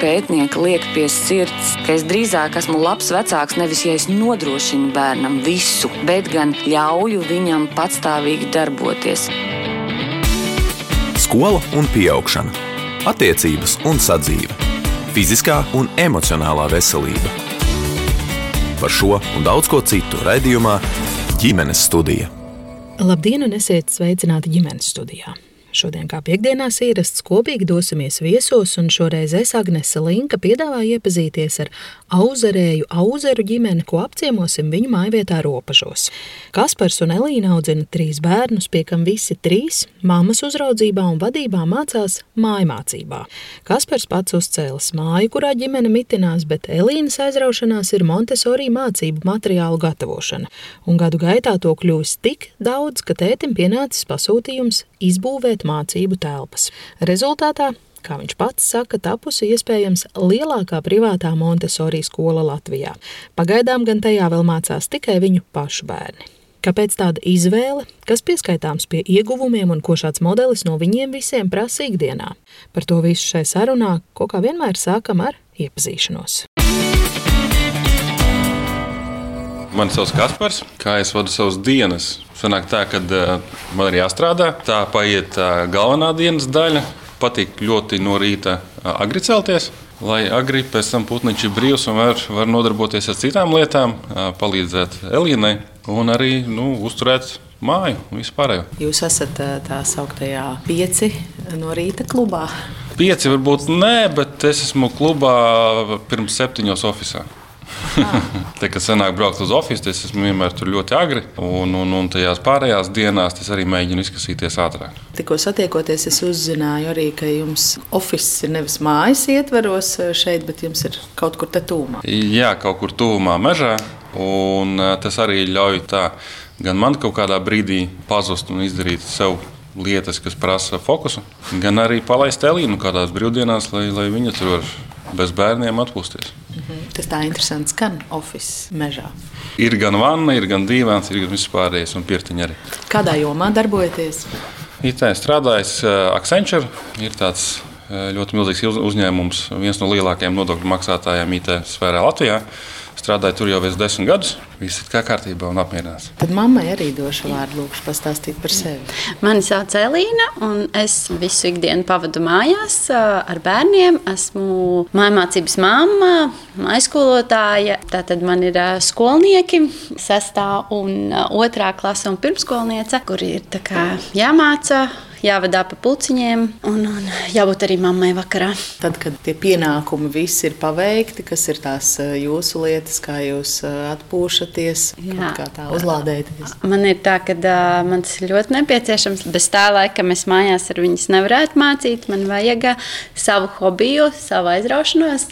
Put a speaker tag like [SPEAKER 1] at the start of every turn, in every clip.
[SPEAKER 1] pētnieka liek pie sirds, ka es drīzāk esmu labs vecāks nevis ja es nodrošinu bērnam visu, bet gan ļauju viņam patstāvīgi darboties.
[SPEAKER 2] Skola un augšana, attiecības un sadzīve, fiziskā un emocionālā veselība. Par šo un daudz ko citu raidījumā ģimenes studija.
[SPEAKER 3] Labdien, un esiet sveicināti ģimenes studijā! Šodien, kā piekdienās ierasts, kopīgi dosimies viesos, un šoreiz es, Agnese Linka, piedāvāju iepazīties ar auzerēju auzeru ģimeni, ko apciemosim viņu mājvietā robežos. Kaspars un Elīna audzina trīs bērnus, pie kam visi trīs mammas uzraudzībā un vadībā mācās mājmācībā. Kaspars pats uzcēlis māju, kurā ģimene mitinās, bet Elīnas aizraušanās ir Montesori mācību materiālu gatavošana, un gadu gaitā to kļūst tik daudz, ka tētim pienācis pasūtījums izbūvēt veidot mācību telpas. Rezultātā kā viņš pats saka, tapusi iespējams lielākā privātā Montesori skola Latvijā. Pagaidām gan tajā vēl mācās tikai viņu pašu bērni. Kāpēc tāda izvēle, kas pieskaitāms pie ieguvumiem un ko šāds modelis no viņiem visiem prasa ikdienā? Par to visu šai sarunā, ko kā vienmēr sākam ar iepazīšanos.
[SPEAKER 4] Mani sauc Kaspars, kā es vadu savas dienas. Sanāk tā, ka man ir jāstrādā. Tā paiet galvenā dienas daļa. Patīk ļoti no rīta agri celties. Lai agri pēc tam putniņš ir brīvs un var, var nodarboties ar citām lietām, palīdzēt Elīnai un arī nu, uzturēt māju un vispārējo.
[SPEAKER 5] Jūs esat tā sauktajā pieci no rīta klubā.
[SPEAKER 4] Pieci varbūt nē, bet es esmu klubā pirms septiņos oficiālos. Te, kad sanāk braukt uz oficiālu, es esmu vienmēr tur ļoti agri. Un, un, un tajās pārējās dienās es arī mēģinu izkasīties ātrāk.
[SPEAKER 5] Tikko satiekoties, es uzzināju arī, ka jums oficiāls ir nevis mājas ietveros šeit, bet jums ir kaut kur te tūmā.
[SPEAKER 4] Jā, kaut kur tūmā mežā. Un tas arī ļauj tā, gan man kaut kādā brīdī pazust un izdarīt sev lietas, kas prasa fokusu, gan arī palaist Elīnu kādās brīvdienās, lai, lai viņa tur var bez bērniem atpūsties.
[SPEAKER 5] Mhm. Tas tā interesanti skan oficiālā mežā.
[SPEAKER 4] Ir gan vanna, ir gan dīvains, ir gan vispārējais un pirtiņa arī.
[SPEAKER 5] Kādā jomā darbojaties?
[SPEAKER 4] IT strādājis uh, Accenture. Ir tāds uh, ļoti milzīgs uzņēmums, viens no lielākajiem nodokļu maksātājiem IT sfērā Latvijā. Strādāju tur jau desmit gadus. Viss ir kā kārtībā un apmierināts.
[SPEAKER 5] Tad mammai arī došu vārdu, lūkšu pastāstīt par sevi.
[SPEAKER 6] Mani sauc Elīna, un es visu ikdienu pavadu mājās ar bērniem. Esmu mājmācības mamma, aizskolotāja. Tātad man ir skolnieki, sestā un otrā klase un pirmskolniece, kur ir jāmāca jāvadā pa puciņiem un, un jābūt arī mammai vakarā.
[SPEAKER 5] Tad, kad tie pienākumi visi ir paveikti, kas ir tās eh, jūsu lietas, kā jūs eh, atpūšaties, kā tā uzlādēties?
[SPEAKER 6] Man ir tā, ka uh, man tas ir ļoti nepieciešams. Bez tā laika mēs mājās ar viņus nevarētu mācīt. Man vajag savu hobiju, savu aizraušanos.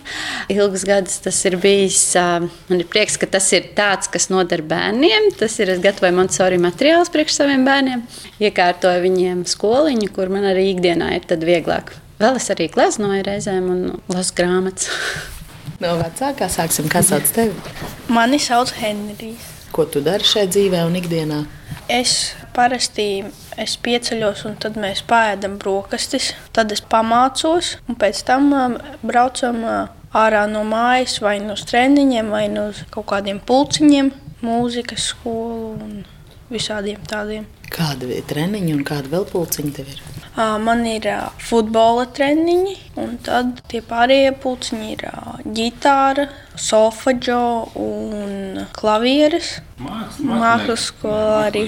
[SPEAKER 6] Ilgus gadus tas ir bijis. Uh, man ir prieks, ka tas ir tāds, kas noder bērniem. Tas ir, es gatavoju Montesori materiālus priekš saviem bērniem, iekārtoju viņiem skolu skoliņu, kur man arī ikdienā ir vieglāk. Vēl es arī gleznoju reizēm un lasu grāmatas.
[SPEAKER 5] no vecākā sāksim, kas sauc tevi?
[SPEAKER 7] Mani sauc Henrijs.
[SPEAKER 5] Ko tu dari šajā dzīvē un ikdienā?
[SPEAKER 7] Es parasti es pieceļos, un tad mēs pēdam brokastis. Tad es pamācos, un pēc tam um, braucam uh, ārā no mājas, vai no treniņiem, vai no kaut kādiem pulciņiem, mūzikas skolu un visādiem tādiem.
[SPEAKER 5] Kāda ir treniņa un kāda vēl pulciņa tev ir?
[SPEAKER 7] Man ir futbola treniņi, un tad tie pārējie pulciņi ir ģitāra, solfeģo un klavieres. Mākslas skola arī.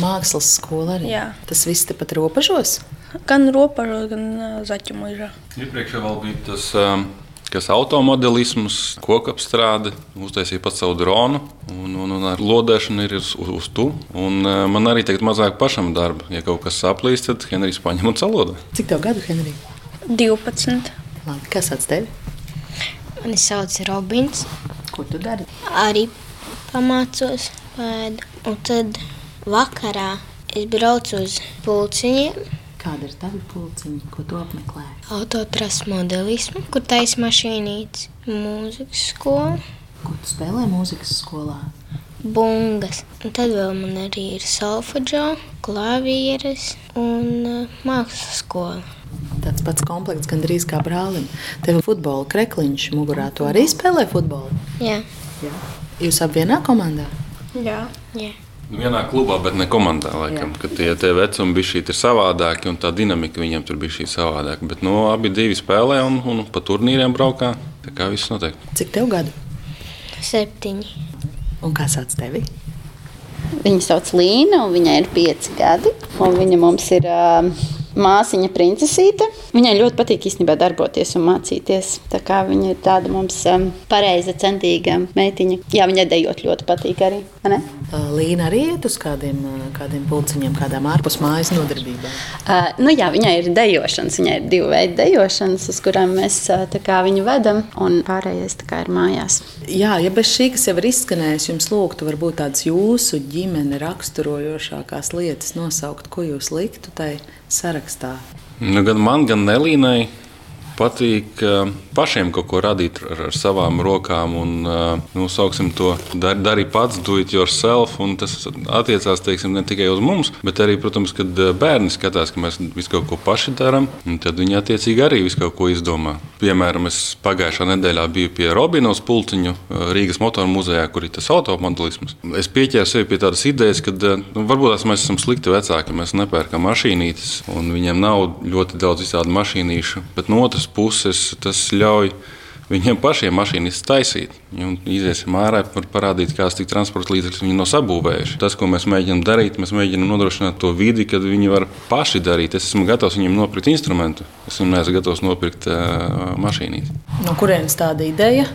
[SPEAKER 5] Mākslas skola arī.
[SPEAKER 7] Jā.
[SPEAKER 5] Tas viss tepat robežos?
[SPEAKER 7] Gan robežos, gan zaķu mūžā.
[SPEAKER 4] Iepriekš vēl bija tas. Um kas automodelisms, kokapstrāde, uztaisīja pats savu dronu, un, un, un ar lodēšanu ir uz, uz tu. Un, uh, man arī tagad mazāk pašam darba. Ja kaut kas saplīst, tad Henrijs paņem un salodā.
[SPEAKER 5] Cik tev gadu, Henrij?
[SPEAKER 7] 12.
[SPEAKER 5] Labi, kas sauc tevi?
[SPEAKER 8] Mani sauc Robins.
[SPEAKER 5] Ko tu dari?
[SPEAKER 8] Arī pamācos pēdu. Un tad vakarā es braucu uz pulciņiem
[SPEAKER 5] Kāda ir tava pulciņa, ko tu apmeklē?
[SPEAKER 8] Autotras modelismu, kur taisa mašīnītes, mūzikas skola.
[SPEAKER 5] Ko tu spēlē mūzikas skolā?
[SPEAKER 8] Bungas. Un tad vēl man arī ir solfeģo, klavieres un uh, mākslas skola.
[SPEAKER 5] Tāds pats komplekts gandrīz kā brālim. Tev ir futbola krekliņš mugurā. Tu arī spēlē futbolu?
[SPEAKER 8] Jā.
[SPEAKER 5] Jā. Jūs abi vienā komandā?
[SPEAKER 7] Jā.
[SPEAKER 8] Jā.
[SPEAKER 4] Vienā klubā, bet ne komandā. Laikam, kad tie, tie vecumi bija ir savādāki un tā dinamika viņiem tur bija savādāka. Bet no, nu, abi divi spēlē un, un pa turnīriem braukā. Tā kā viss notiek.
[SPEAKER 5] Cik tev gadu?
[SPEAKER 8] Septiņi.
[SPEAKER 5] Un kā sauc tevi?
[SPEAKER 6] Viņa sauc Līna, un viņai ir pieci gadi. Viņa mums ir uh, māsiņa princesīte. Viņai ļoti patīk īstenībā darboties un mācīties. Tā kā viņa ir tāda mums um, pareiza, centīga meitiņa. Jā, viņai dejot ļoti patīk arī. Ne?
[SPEAKER 5] Līna arī iet uz kādiem, kādiem pulciņiem, kādām ārpus mājas nodarbībām.
[SPEAKER 6] Uh, nu jā, viņai ir dejošanas, viņai ir divi veidi dejošanas, uz kurām mēs uh, viņu vedam, un pārējais ir mājās.
[SPEAKER 5] Jā, ja bez šī, kas jau ir izskanējis, jums lūgtu varbūt tādas jūsu ģimene raksturojošākās lietas nosaukt, ko jūs liktu tai sarakstā?
[SPEAKER 4] Nu, gan man, gan Nelīnai patīk pašiem kaut ko radīt ar, ar savām rokām. Un, nu, to dar, dari pats, do it yourself. Tas attiecās teiksim, ne tikai uz mums, bet arī, protams, kad bērni skatās, ka mēs visu kaut ko paši darām. Tad viņi attiecīgi arī visu kaut ko izdomā. Piemēram, es pagājušā nedēļā biju pie Robinovas pulciņu Rīgas motoru muzejā, kur ir tas automobilisms. Es pieķēru sevi pie tādas idejas, ka nu, varbūt mēs esam slikti vecāki, mēs nepērkam mašīnītes, un viņiem nav ļoti daudz visādi mašīnīšu. Bet no otras puses tas ļauj viņiem pašiem mašīnu iztaisīt. Un iziesim ārā, var parādīt, kādas tik transporta līdzekļus viņi no sabūvējuši. Tas, ko mēs mēģinām darīt, mēs mēģinām nodrošināt to vidi, kad viņi var paši darīt. Es esmu gatavs viņiem nopirkt instrumentu, es viņam neesmu gatavs nopirkt uh, mašīnīti.
[SPEAKER 5] No kurienes tāda ideja?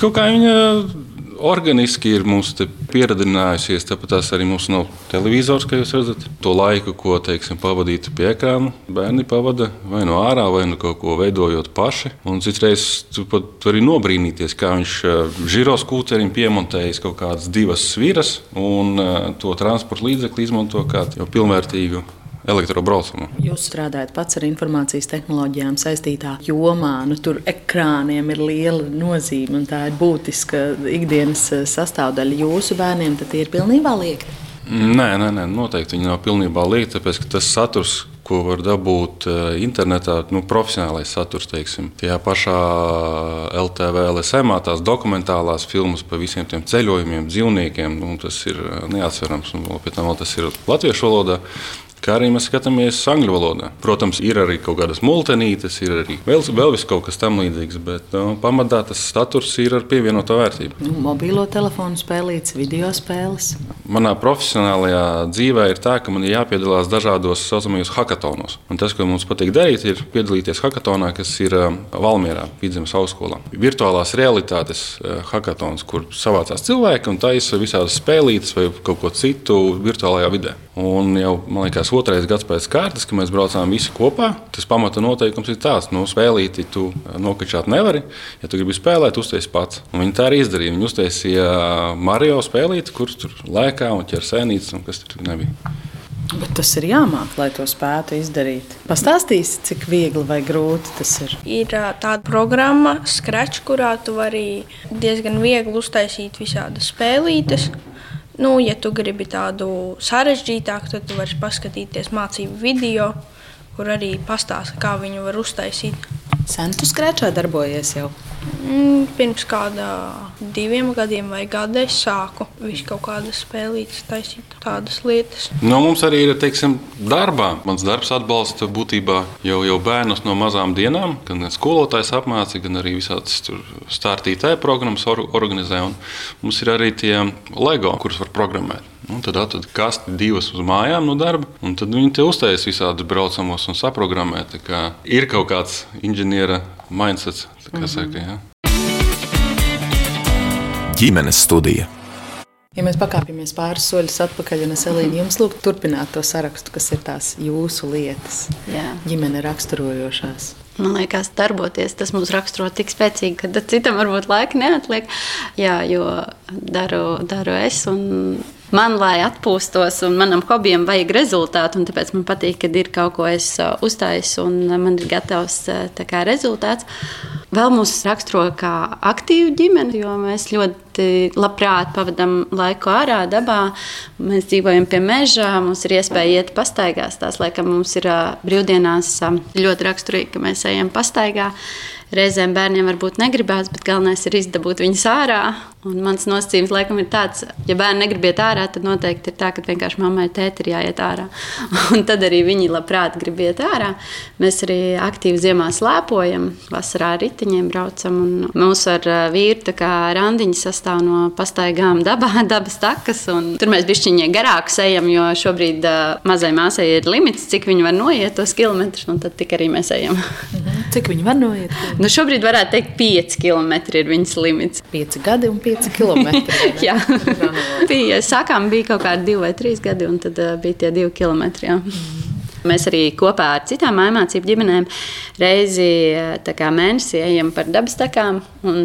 [SPEAKER 4] Kaut kā viņa organiski ir mums pieredzinājusies. Tāpat tās arī mums nav televizors, kā jūs redzat. To laiku, ko teiksim, pavadīt pie ekrāna, bērni pavada vai no ārā, vai no kaut ko veidojot paši. Un citreiz tu pat vari nobrīnīties, kā viņš žiros kūcerim piemontējis kaut kādas divas sviras un to transporta līdzekli izmanto kā jau pilnvērtīgu elektrobraucumu.
[SPEAKER 5] Jūs strādājat pats ar informācijas tehnoloģijām saistītā jomā. Nu, tur ekrāniem ir liela nozīme un tā ir būtiska ikdienas eh, sastāvdaļa jūsu bērniem. Tad tie ir pilnībā liekti.
[SPEAKER 4] Nē, nē, nē, noteikti viņi nav pilnībā liekti, tāpēc ka tas saturs, ko var dabūt eh, internetā, nu, profesionālais saturs, teiksim, tajā pašā LTV, LSM, tās dokumentālās filmas par visiem tiem ceļojumiem, dzīvniekiem, nu, tas ir eh, neatsverams. Un pēc tam vēl tas ir latviešu valodā kā arī mēs skatāmies angļu valodā. Protams, ir arī kaut kādas multenītes, ir arī vēl, vēl kaut kas tam līdzīgs, bet nu, pamatā tas saturs ir ar pievienoto vērtību.
[SPEAKER 5] Nu, mobilo telefonu spēlītas, video spēles.
[SPEAKER 4] Manā profesionālajā dzīvē ir tā, ka man ir jāpiedalās dažādos saucamajos hackatonos. Un tas, ko mums patīk darīt, ir piedalīties hackatonā, kas ir um, Valmjerā, Vidzemes augstskolā. Virtuālās realitātes uh, hackatons, kur savācās cilvēki un taisa visādas spēlītas vai kaut ko citu virtuālajā vidē. Un jau, man liekas, otrais gads pēc kārtas, kad mēs braucām visi kopā, tas pamata noteikums ir tāds, ka nu, spēlīti tu nokačāt nevari. Ja tu gribi spēlēt, uztaisīt pats. Un viņi tā arī izdarīja. Viņi uztaisīja Mario spēlīti, kur tur laikā un ķer sēnītes, un kas tur nebija.
[SPEAKER 5] Bet tas ir jāmāk, lai to spētu izdarīt. Pastāstīsi, cik viegli vai grūti tas ir.
[SPEAKER 7] Ir tāda programma, Scratch, kurā tu vari diezgan viegli uztaisīt visādas spēlītes. Nu, ja tu gribi tādu sarežģītāku, tad tu vari paskatīties mācību video, kur arī pastāsta, kā viņu var uztaisīt.
[SPEAKER 5] Sen tu skrečā darbojies jau?
[SPEAKER 7] Mm, pirms kāda diviem gadiem vai gada es sāku visu kaut kādas spēlītas, taisīt tādas lietas.
[SPEAKER 4] No nu, mums arī ir, teiksim, darbā. Mans darbs atbalsta būtībā jau, jau bērnus no mazām dienām, gan skolotājs apmāca, gan arī visādas startītāja programmas or, organizē. Un mums ir arī tie LEGO, kurus var programmēt. Un tad atrada kasti divas uz mājām no darba, un tad viņi te uztaisīja visādus braucamos un saprogrammē. Ir kaut kāds inženiera mindsets, kā mm -hmm. saka. Ja?
[SPEAKER 2] ģimenes studija.
[SPEAKER 5] Ja mēs pakāpjamies pāris soļus atpakaļ, un es Elīnu jums lūgtu turpināt to sarakstu, kas ir tās jūsu lietas, Jā. ģimene raksturojošās.
[SPEAKER 6] Man liekas, darboties tas mums raksturo tik spēcīgi, ka citam varbūt laika neatliek. Jā, jo daru, daru es. Man, lai atpūstos, un manam hobijam vajag rezultātu, un tāpēc man patīk, kad ir kaut ko es uzstājis, un man ir gatavs kā, rezultāts. Vēl mūs raksturo kā aktīvu ģimeni, jo mēs ļoti labprāt pavadām laiku ārā, dabā. Mēs dzīvojam pie meža, mums ir iespēja iet pastaigās. Tās, laikam, mums ir brīvdienās ļoti raksturīgi, ka mēs ejam pastaigā. Reizēm bērniem varbūt negribās, bet galvenais ir izdabūt viņus ārā. Un mans nosacījums laikam ir tāds, ja bērni negrib iet ārā, tad noteikti ir tā, ka vienkārši mammai tēti ir jāiet ārā. Un tad arī viņi labprāt grib iet ārā. Mēs arī aktīvi ziemā slēpojam, vasarā ar riteņiem braucam. Mūsu ar vīru randiņi sastāv no pastaigām dabā, dabas takas. Tur mēs bišķiņie garāk ejam, jo šobrīd uh, mazai māsai ir limits, cik viņi var noiet tos kilometrus, un tad tik arī mēs ejam.
[SPEAKER 5] Mhm. Cik viņi var noiet?
[SPEAKER 6] Nu, šobrīd varētu teikt, 5 km ir viņas limits.
[SPEAKER 5] 5 gadi un 5 km.
[SPEAKER 6] jā, bija, sākām bija kaut kādi 2 vai 3 gadi, un tad uh, bija tie 2 km. Mm. Mēs arī kopā ar citām mācību ģimenēm reizi kā, mēnesī ejam par dabas takām.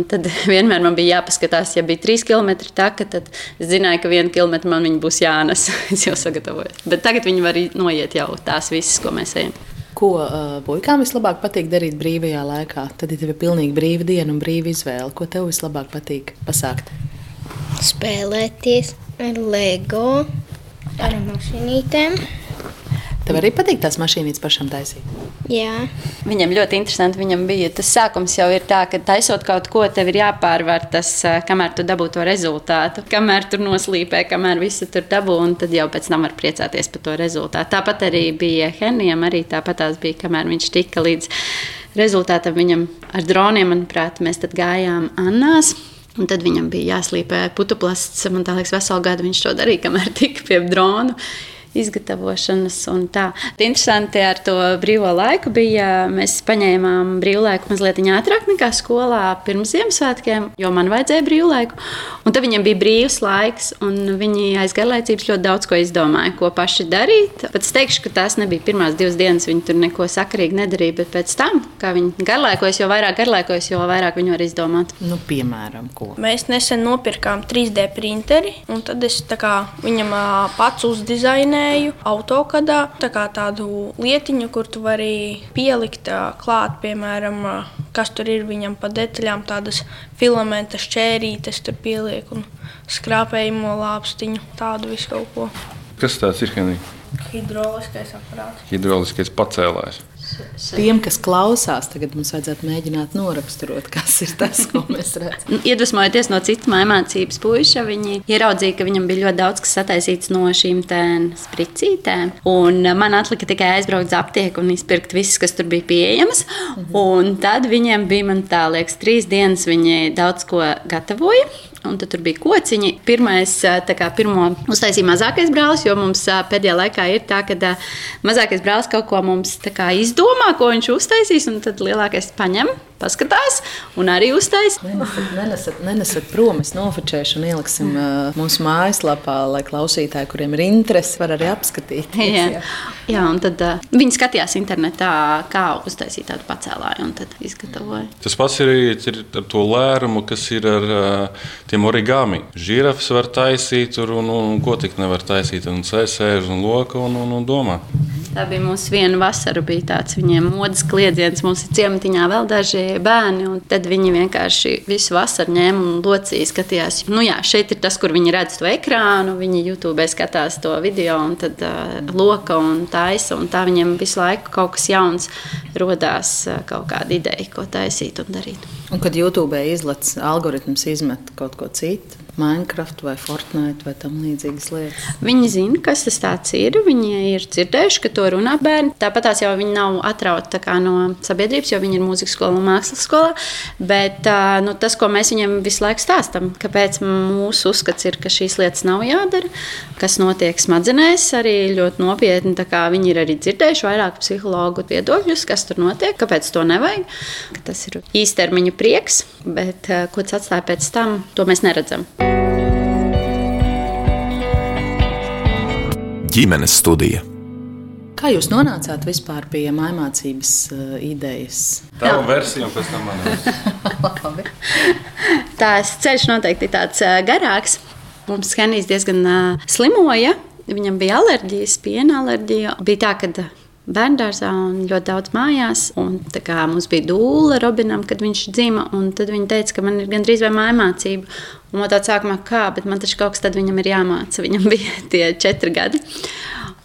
[SPEAKER 6] Tad vienmēr man bija jāpaskatās, ja bija 3 km taka, tad es zināju, ka 1 km man būs jānes. es jau sagatavojos. Bet tagad viņi var noiet jau tās visas, ko mēs ejam.
[SPEAKER 5] Ko uh, puikām vislabāk patīk darīt brīvajā laikā? Tad, ir pilnīgi brīva diena un brīva izvēle, ko tev vislabāk patīk pasākt?
[SPEAKER 8] Spēlēties ar LEGO, ar mašīnītēm.
[SPEAKER 5] Tev arī patīk tās mašīnas pašam taisīt.
[SPEAKER 8] Jā.
[SPEAKER 6] Viņam ļoti interesanti. Viņam bija tas sākums jau ir tā, ka taisot kaut ko, tev ir jāpārvar tas, kamēr tu dabū to rezultātu. Kamēr tur noslīpē, kamēr visu tur dabū, un tad jau pēc tam var priecāties par to rezultātu. Tāpat arī bija Henrijam, arī tāpat tās bija, kamēr viņš tika līdz rezultātam viņam ar droniem, manuprāt, mēs tad gājām Annās. Un tad viņam bija jāslīpē putuplasts. Man liekas, veselu gadu viņš to darīja, kamēr tika pie drona izgatavošanas. Tā. Interesanti ar to brīvo laiku bija, mēs paņēmām brīvlaiku mazliet ātrāk nekā skolā pirms Ziemassvētkiem, jo man vajadzēja brīvlaiku. Un tad viņiem bija brīvs laiks, un viņi aiz garlaicības ļoti daudz ko izdomāja, ko paši darīt. Pat es teikšu, ka tās nebija pirmās divas dienas, viņi tur neko sakarīgi nedarīja, bet pēc tam, kā viņi garlaikojas, jo vairāk garlaikojas, jo vairāk viņi var izdomāt.
[SPEAKER 5] Nu, piemēram, ko?
[SPEAKER 7] Mēs nesen nopirkām 3D printeri, un tad es kā, viņam pats uzdizainēju minēju, autokadā tā tādu lietiņu, kur tu vari pielikt klāt, piemēram, kas tur ir viņam pa detaļām, tādas filamenta šķērītes, tur pieliek un skrāpējumu lāpstiņu, tādu visu kaut ko.
[SPEAKER 4] Kas tas ir? Henry?
[SPEAKER 7] Hidroliskais aparāts.
[SPEAKER 4] Hidroliskais pacēlājs.
[SPEAKER 5] Tiem, kas klausās, tagad mums vajadzētu mēģināt noraksturot, kas ir tas, ko mēs redzam.
[SPEAKER 6] Iedvesmojoties no citas mācības puiša, viņi ieraudzīja, ka viņam bija ļoti daudz kas sataisīts no šīm spricītēm. Un man atlika tikai aizbraukt uz aptieku un izpirkt visus, kas tur bija pieejamas. Mhm. Un tad viņiem bija, man tā liekas, trīs dienas viņi daudz ko gatavoja. Un tad bija kociņi. Pirmais, kā, pirmo uztaisīja mazākais brālis, jo mums pēdējā laikā ir tā, ka mazākais brālis kaut ko mums izdomā, ko viņš uztaisīs, un tad lielākais paņem paskatās un arī uztaisīs.
[SPEAKER 5] Nenesat, nenesat, nenesat prom, es nofočēšu un ieliksim uh, mūsu mājaslapā, lai klausītāji, kuriem ir interesi, var arī apskatīt.
[SPEAKER 6] Jā, jā. jā un tad uh, viņi skatījās internetā, kā uztaisīt tādu pacēlāju un tad izgatavoja.
[SPEAKER 4] Tas pats ir, ir ar to lērumu, kas ir ar uh, tiem origami. Žirafs var taisīt, un, un, un ko tik nevar taisīt, un sēž un loka un, un, un domā.
[SPEAKER 6] Tā bija mūsu viena vasara, bija tāds viņiem modes kliedziens. Mums ir ciematiņā vēl daži bērni, tad viņi vienkārši visu vasaru ņēma un locīja, skatījās. Nu, jā, šeit ir tas, kur viņi redz to ekrānu, viņi YouTube skatās to video, un tad uh, loka un taisa, un tā viņiem visu laiku kaut kas jauns rodās, uh, kaut kāda ideja, ko taisīt un darīt.
[SPEAKER 5] Un kad YouTube izlaiž algoritms, izmet kaut ko citu Minecraft vai Fortnite vai tam līdzīgas lietas.
[SPEAKER 6] Viņi zina, kas tas ir. Viņi ir dzirdējuši, ka to runā bērni. Tāpat tās jau viņi nav atrauti no sabiedrības, jo viņi ir mūzikas skolā un mākslas skolā. Bet nu, tas, ko mēs viņiem visu laiku stāstām, kāpēc mūsu uzskats ir, ka šīs lietas nav jādara, kas notiek smadzenēs, arī ļoti nopietni. Viņi ir arī dzirdējuši vairāk psihologu viedokļus, kas tur notiek, kāpēc to nevajag. Tas ir īstermiņa prieks, bet ko tas atstāja pēc tam, to mēs neredzam.
[SPEAKER 2] Ģimenes studija.
[SPEAKER 5] Kā jūs nonācāt vispār pie mācības uh, idejas?
[SPEAKER 4] Tā ir versija, un pēc tam man ir.
[SPEAKER 6] Tās ceļš noteikti ir tāds uh, garāks. Mums Henrijs diezgan uh, slimoja. Viņam bija alerģijas, piena alerģija. Bija tā, ka bērngārzā un ļoti daudz mājās. Un, kā, mums bija dūle Robinam, kad viņš dzima. Tad viņa teica, ka man ir gandrīz vai mājmācība. Un man tādā sākumā, kā, bet man taču kaut kas tad viņam ir jāmāca. Viņam bija tie četri gadi.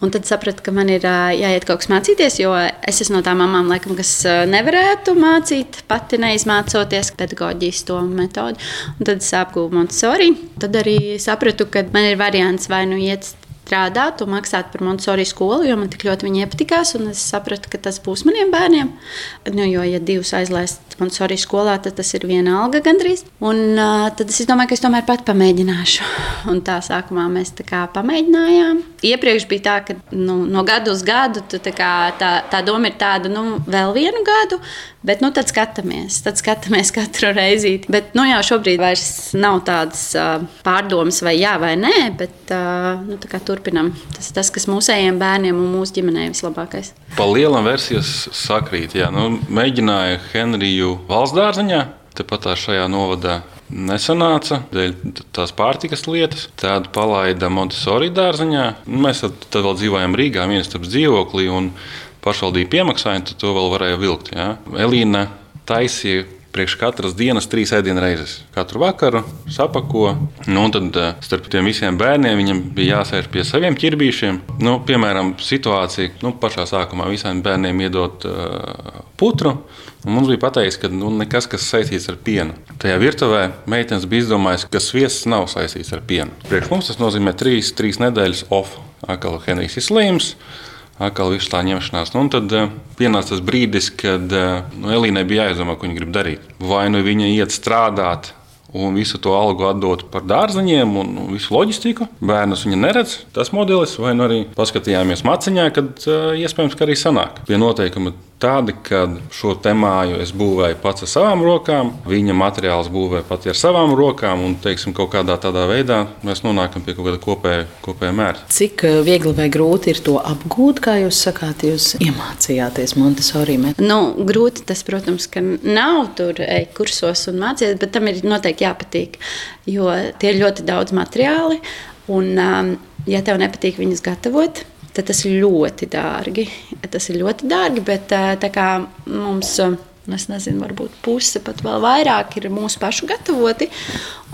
[SPEAKER 6] Un tad sapratu, ka man ir jāiet kaut kas mācīties, jo es esmu no tām mamām, laikam, kas nevarētu mācīt, pati neizmācoties pedagoģijas to metodi. Un tad es apgūstu Montesori. Tad arī sapratu, ka man ir variants vai nu iet strādāt un maksāt par Montesori skolu, jo man tik ļoti viņa iepatikās. Es sapratu, ka tas būs maniem bērniem. Nu, jo, ja divus aizlaist Montesori skolā, tad tas ir viena alga gandrīz. Un, uh, tad es domāju, ka es tomēr pat pamēģināšu. Un tā sākumā mēs tā kā pamēģinājām. Iepriekš bija tā, ka nu, no gada uz gadu tā, kā, tā, tā doma ir tāda, nu, vēl vienu gadu, bet nu, tad skatāmies, tad skatāmies katru reizi. Bet nu, jau šobrīd vairs nav tādas uh, pārdomas, vai jā vai nē, bet uh, nu, turpinām. Tas ir tas, kas mūsējiem bērniem un mūsu ģimenei vislabākais.
[SPEAKER 4] Pa lielam versijas sakrīt. Jā. Nu, mēģināju Henriju valsts dārziņā, tepat šajā novadā. Nesanāca dēļ tās pārtikas lietas. Tādu palaida Montesori dārziņā. Mēs tad, tad vēl dzīvojam Rīgā, viens starp dzīvoklī, un pašvaldība piemaksāja, tad to vēl varēja vilkt. Jā. Elīna taisīja priekš katras dienas trīs ēdienu reizes. Katru vakaru sapako. Nu, tad eh, starp tiem visiem bērniem viņam bija jāsēž pie saviem ķirbīšiem. Nu, piemēram, situācija nu, pašā sākumā visiem bērniem iedot uh, putru. Mums bija pateikts, ka nu, nekas, kas saistīts ar pienu. Tajā virtuvē meitenes bija izdomājusi, ka sviests nav saistīts ar pienu. Priekš mums tas nozīmē trīs, trīs nedēļas off. Akala Henrijs ir slims atkal visu tā ņemšanās. Nu, tad uh, pienāca tas brīdis, kad uh, nu, Elīnai bija jāizdomā, ko viņa grib darīt. Vai nu viņa iet strādāt. Un visu to algu atdot par dārzeņiem un visu loģistiku. Bērnus viņa neredz. Tas modelis, vai nu arī paskatījāmies maciņā, kad uh, iespējams, ka arī sanāk. Pie noteikuma tādi, ka šo māju es būvēju pats ar savām rokām, viņa materiāls būvēja pati ar savām rokām, un teiksim, kaut kādā tādā veidā mēs nonākam pie kaut kāda kopēja, kopēja mērķa.
[SPEAKER 5] Cik eh, viegli vai grūti ir to apgūt, kā jūs sakāt, jūs iemācījāties Montesori?
[SPEAKER 6] Nu, grūti tas, protams, ka nav tur ej kursos un mācīties, bet tam ir noteikti jāpatīk, jo tie ir ļoti daudz materiāli, un um, ja tev nepatīk viņus gatavot, tad tas ir ļoti dārgi. Tas ir ļoti dārgi, bet tā kā mums. Es nezinu, varbūt puse pat vēl vairāk ir mūsu pašu gatavoti.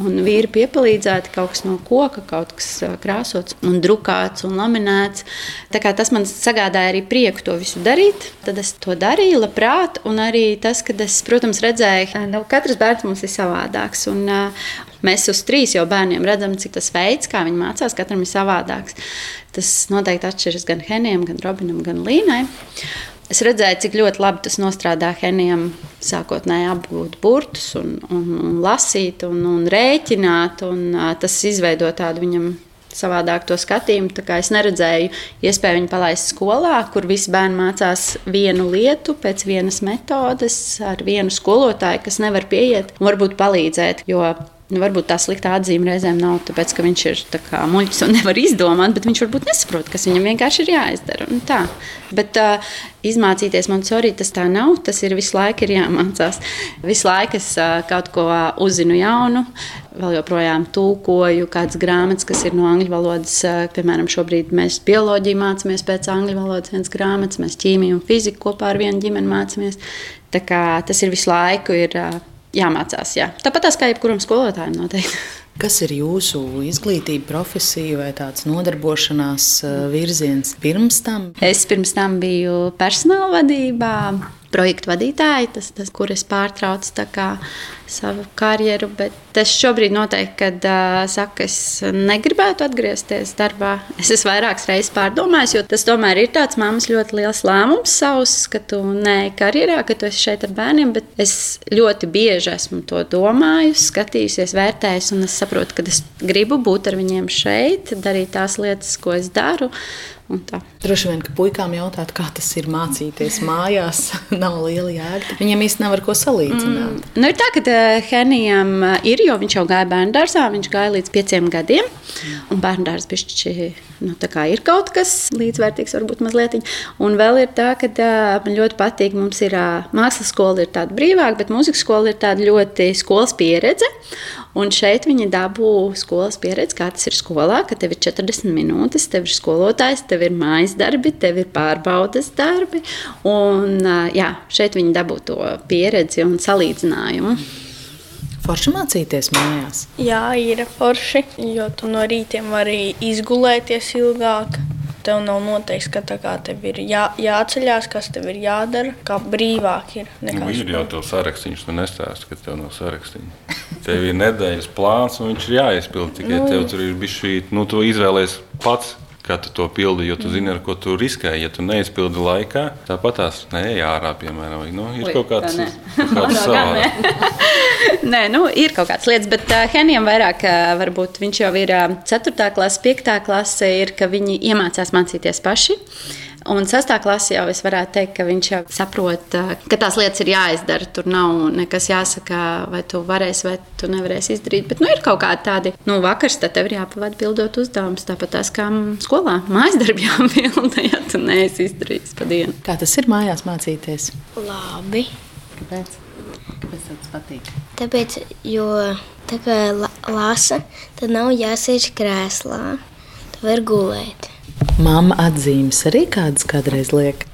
[SPEAKER 6] Un vīri piepalīdzēti kaut kas no koka, kaut kas krāsots, un drukāts un laminēts. Tas man sagādāja arī prieku to visu darīt. Tad es to darīju labprāt. Un arī tas, ka es, protams, redzēju, ka nu, katrs bērns mums ir savādāks. Un, Mēs uz trīs jau bērniem redzam, cik tas veids, kā viņi mācās, katram ir savādāks. Tas noteikti atšķiras gan Henijam, gan Robinam, gan Līnai. Es redzēju, cik ļoti labi tas nostrādā Henijam, sākotnēji apgūt burtus, un, un, un lasīt un, un rēķināt. Un, tas izveido tādu viņam savādāk to skatījumu. Es neredzēju iespēju viņu palaist skolā, kur visi bērni mācās vienu lietu, pēc vienas metodes, ar vienu skolotāju, kas nevar pieiet un varbūt palīdzēt. Jo varbūt tā sliktā atzīme reizēm nav tāpēc, ka viņš ir tā muļķis un nevar izdomāt, bet viņš varbūt nesaprot, kas viņam vienkārši ir jāizdara. Tā. Bet uh, izmācīties Montesori tas tā nav. Tas ir visu laiku ir jāmācās. Visu laiku es uh, kaut ko uzzinu jaunu. Vēl joprojām tūkoju kādas grāmatas, kas ir no angļu valodas. Uh, piemēram, šobrīd mēs bioloģiju mācāmies pēc angļu valodas, viens grāmatas, mēs ķīmiju un fiziku kopā ar vienu ģimeni mācāmies. Tā kā tas ir visu laiku. Ir, uh, jāmācās. Jā. Tāpat kā jebkuram skolotājam noteikti.
[SPEAKER 5] Kas ir jūsu izglītība, profesija vai tāds nodarbošanās eh, virziens pirms tam?
[SPEAKER 6] Es pirms tam biju personāla vadībā, projektu vadītāja, tas, tas kur es pārtraucu savu karjeru. Bet es šobrīd noteikti, kad uh, saku, es negribētu atgriezties darbā. Es esmu vairākas reizes pārdomājis, jo tas tomēr ir tāds mammas ļoti liels lēmums savs, ka tu neej karjerā, ka tu esi šeit ar bērniem. Bet es ļoti bieži esmu to domājis, skatījusies, vērtējis, un es saprotu, ka es gribu būt ar viņiem šeit, darīt tās lietas, ko es daru.
[SPEAKER 5] Droši vien, ka puikām jautāt, kā tas ir mācīties mājās, nav liela jēga. Viņiem īstenībā nav ar ko salīdzināt.
[SPEAKER 6] Mm, nu ir tā, ka Henijam ir, jo viņš jau gāja bērnu dārzā, viņš gāja līdz pieciem gadiem. Un bērnu dārzs bišķi, nu, ir kaut kas līdzvērtīgs, varbūt mazliet. Un vēl ir tā, ka man ļoti patīk, mums ir mākslas skola, ir tāda brīvāka, bet mūzikas skola ir tāda ļoti skolas pieredze. Un šeit viņi dabū skolas pieredzi, kā tas ir skolā, ka tev ir 40 minūtes, tev ir skolotājs, tev ir mājas darbi, tev ir pārbaudas darbi. Un, jā, šeit viņi dabū to pieredzi un salīdzinājumu.
[SPEAKER 5] Forši mācīties mājās.
[SPEAKER 7] Jā, ir forši, jo tu no rītiem vari izgulēties ilgāk. Tev nav noteikts, ka tev ir jā, jāceļās, kas tev ir jādara, kā brīvāk ir.
[SPEAKER 4] Nu, ir jau tāds saraksts, tu nestāsti, ka tev nav saraksts. Tev ir nedēļas plāns, un viņš ir jāizpild. Tikai nu, tev tur ir bijis šī, nu, tu izvēlējies pats kā tu to pildi, jo tu zini, ar ko tu riskē. Ja tu neizpildi laikā, tāpat tās neej ārā, piemēram, nu, ir Ui, kaut kāds, savādāk.
[SPEAKER 6] Nē, nu, ir kaut kādas lietas, bet uh, Henijam vairāk, uh, varbūt viņš jau ir uh, 4. klase, 5. klase, ir, ka viņi iemācās mācīties paši. Un sestā klasē jau es varētu teikt, ka viņš jau saprot, ka tās lietas ir jāizdara. Tur nav nekas jāsaka, vai tu varēsi, vai tu nevarēsi izdarīt. Bet nu, ir kaut kādi tādi, nu, vakars tev ir jāpavada pildot uzdevumus. Tāpat tās kā skolā mājas darbi jāpilda, ja tu neesi izdarījis pa dienu.
[SPEAKER 5] Kā tas ir mājās mācīties?
[SPEAKER 8] Labi.
[SPEAKER 5] Kāpēc? Kāpēc tas patīk?
[SPEAKER 8] Tāpēc, jo tā kā lasa, tad nav jāsēž krēslā. Tu vari gulēt.
[SPEAKER 5] Māma atzīmes arī kādas kādreiz liek.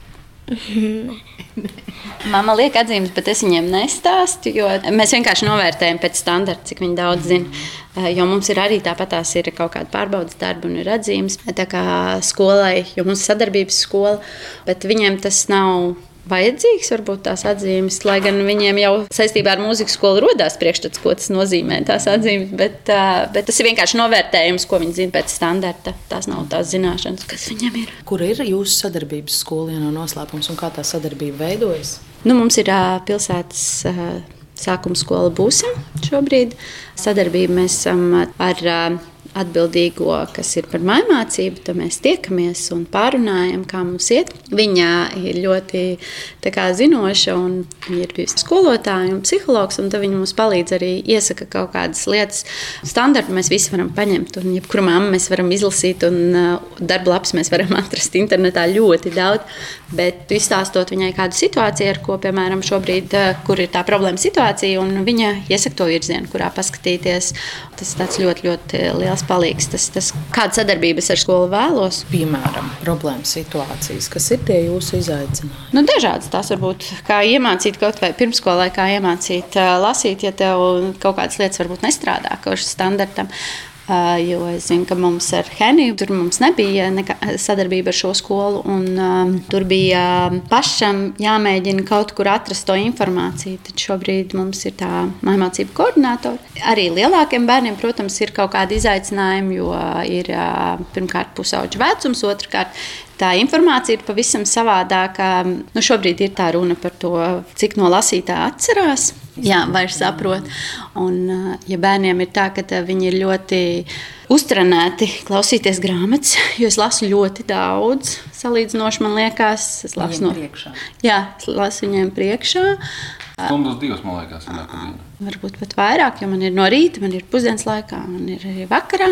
[SPEAKER 6] Mama liek atzīmes, bet es viņiem nestāstu, jo mēs vienkārši novērtējam pēc standarta, cik daudz zina. Eh, jo mums ir arī tāpat tās ir kaut kāda pārbaudas darba un ir atzīmes. Tā kā skolai, jo mums ir sadarbības skola, bet viņiem tas nav vajadzīgs, varbūt tās atzīmes, lai gan viņiem jau saistībā ar mūzikas skolu radās priekšstats, ko tas nozīmē, tās atzīmes, bet, bet tas ir vienkārši novērtējums, ko viņi zina pēc standarta. Tās nav tās zināšanas, kas viņiem ir.
[SPEAKER 5] Kur ir jūsu sadarbības nav noslēpums, un kā tā sadarbība veidojas?
[SPEAKER 6] Nu, mums ir pilsētas sākuma skola būsim šobrīd. Sadarbība mēs esam ar atbildīgo, kas ir par mājmācību, tad mēs tiekamies un pārunājam, kā mums iet. Viņa ir ļoti kā, zinoša un ir bijusi skolotāja un psihologs, un viņa mums palīdz arī iesaka kaut kādas lietas. Standartu mēs visi varam paņemt, un jebkuru māmu mēs varam izlasīt, un uh, darba lapas mēs varam atrast internetā ļoti daudz. Bet izstāstot viņai kādu situāciju, ar ko, piemēram, šobrīd, uh, kur ir tā problēma situācija, un viņa iesaka to virzienu, kurā paskatīties. Tas ir ļoti, ļoti liels palīgs. Tas, tas, kāda sadarbības ar skolu vēlos?
[SPEAKER 5] Piemēram, problēmas situācijas, kas ir tie jūsu izaicinājumi?
[SPEAKER 6] Nu, dažādas tās var būt. Kā iemācīt kaut vai pirmsskolā, kā iemācīt lasīt, ja tev kaut kādas lietas varbūt nestrādā, kaut kas standartam. Uh, jo es zinu, ka mums ar Heniju tur mums nebija sadarbība ar šo skolu. Un, um, tur bija pašam jāmēģina kaut kur atrast to informāciju. Tad šobrīd mums ir tā mācību koordinātori. Arī lielākiem bērniem, protams, ir kaut kādi izaicinājumi, jo ir uh, pirmkārt pusauģa vecums, otrkārt tā informācija ir pavisam savādāka. Nu, šobrīd ir tā runa par to, cik no lasītā atcerās. Jā, vairs saprot. Un, ja bērniem ir tā, ka viņi ir ļoti uztrenēti klausīties grāmatas, jo es lasu ļoti daudz, salīdzinoši man liekas, es lasu
[SPEAKER 5] no priekšā.
[SPEAKER 6] Jā, es lasu viņiem priekšā.
[SPEAKER 4] Stundas divas, man liekas, ir nākamā
[SPEAKER 6] varbūt pat vairāk, jo man ir no rīta, man ir pusdienas laikā, man ir arī vakarā.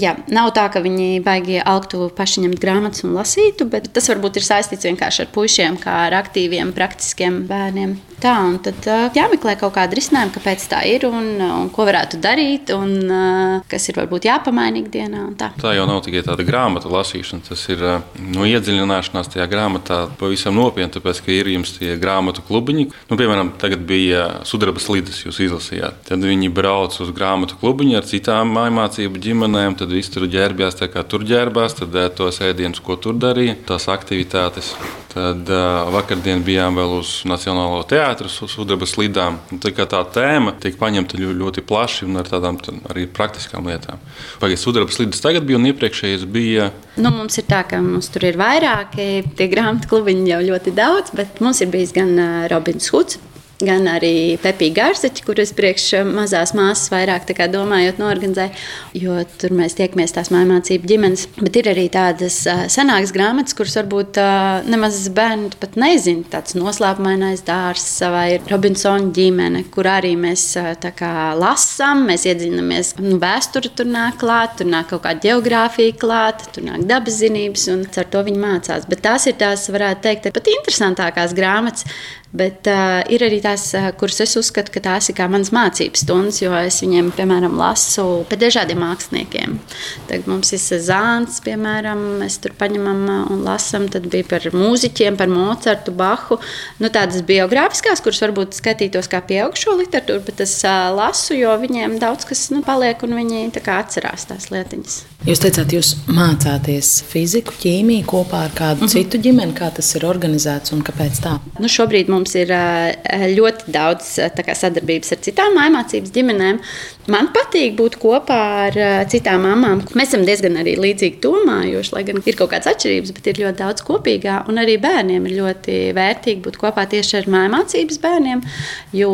[SPEAKER 6] Jā, nav tā, ka viņi baigi augtu paši ņemt grāmatas un lasītu, bet tas varbūt ir saistīts vienkārši ar puišiem, kā ar aktīviem, praktiskiem bērniem. Tā, un tad jāmeklē kaut kāda risinājuma, kāpēc tā ir un, un ko varētu darīt, un kas ir varbūt jāpamaina ikdienā. Tā.
[SPEAKER 4] tā jau nav tikai tāda grāmatu lasīšana, tas ir no iedziļināšanās tajā grāmatā pavisam nopietni, tāpēc, ka ir jums tie grāmatu klubiņi. Nu, piemēram, tagad bija sudraba slīdes jūs izlasījāt. Tad viņi brauc uz grāmatu klubiņu ar citām mācību ģimenēm, tad viss tur ģērbjās tā kā tur ģērbās, tad tos ēdienus, ko tur darīja, tās aktivitātes. Tad uh, vakardien bijām vēl uz Nacionālo teātru, uz sudraba slidām. Tā, tā tēma tiek paņemta ļoti plaši un ar tādām arī praktiskām lietām. Pagaidā sudraba slidas tagad bija un iepriekšējais bija.
[SPEAKER 6] Nu, mums ir tā, ka mums tur ir vairāki tie grāmatu klubiņi jau ļoti daudz, bet mums ir bijis gan Robins Huds gan arī Pepija Gārziņa, kuras priekš mazās māsas vairāk domājot, norganizē, jo tur mēs tiekamies tās mācību ģimenes. Bet ir arī tādas senākas grāmatas, kuras varbūt nemaz bērni pat nezina. Tāds noslēpumainais dārsts vai Robinsona ģimene, kur arī mēs lasām, mēs iedziļināmies. Nu, vēsture tur nāk klāt, tur nāk kaut kāda geogrāfija klāt, tur nāk dabas zinības, un ar to viņi mācās. Bet tās ir tās, varētu teikt, pat interesantākās grāmatas Bet uh, ir arī tās, uh, kuras es uzskatu, ka tās ir kā manas mācības stundas, jo es viņiem, piemēram, lasu par dažādiem māksliniekiem. Tagad mums ir Zāns, piemēram, mēs tur paņemam un lasām. Tad bija par mūziķiem, par Mocartu, Bahu. Nu, tādas biogrāfiskās, kuras varbūt skatītos kā pieaugušo literatūru, bet es uh, lasu, jo viņiem daudz kas nu, paliek un viņi atcerās tās lietiņas.
[SPEAKER 5] Jūs teicāt, jūs mācāties fiziku, ķīmiju kopā ar kādu mm -hmm. citu ģimeni, kā tas ir organizēts un kāpēc tā?
[SPEAKER 6] Nu, šobrīd mums ir ļoti daudz kā, sadarbības ar citām mācības ģimenēm. Man patīk būt kopā ar citām mamām. Mēs esam diezgan arī līdzīgi domājoši, lai gan ir kaut kādas atšķirības, bet ir ļoti daudz kopīgā. Un arī bērniem ir ļoti vērtīgi būt kopā tieši ar mācības bērniem. Jo,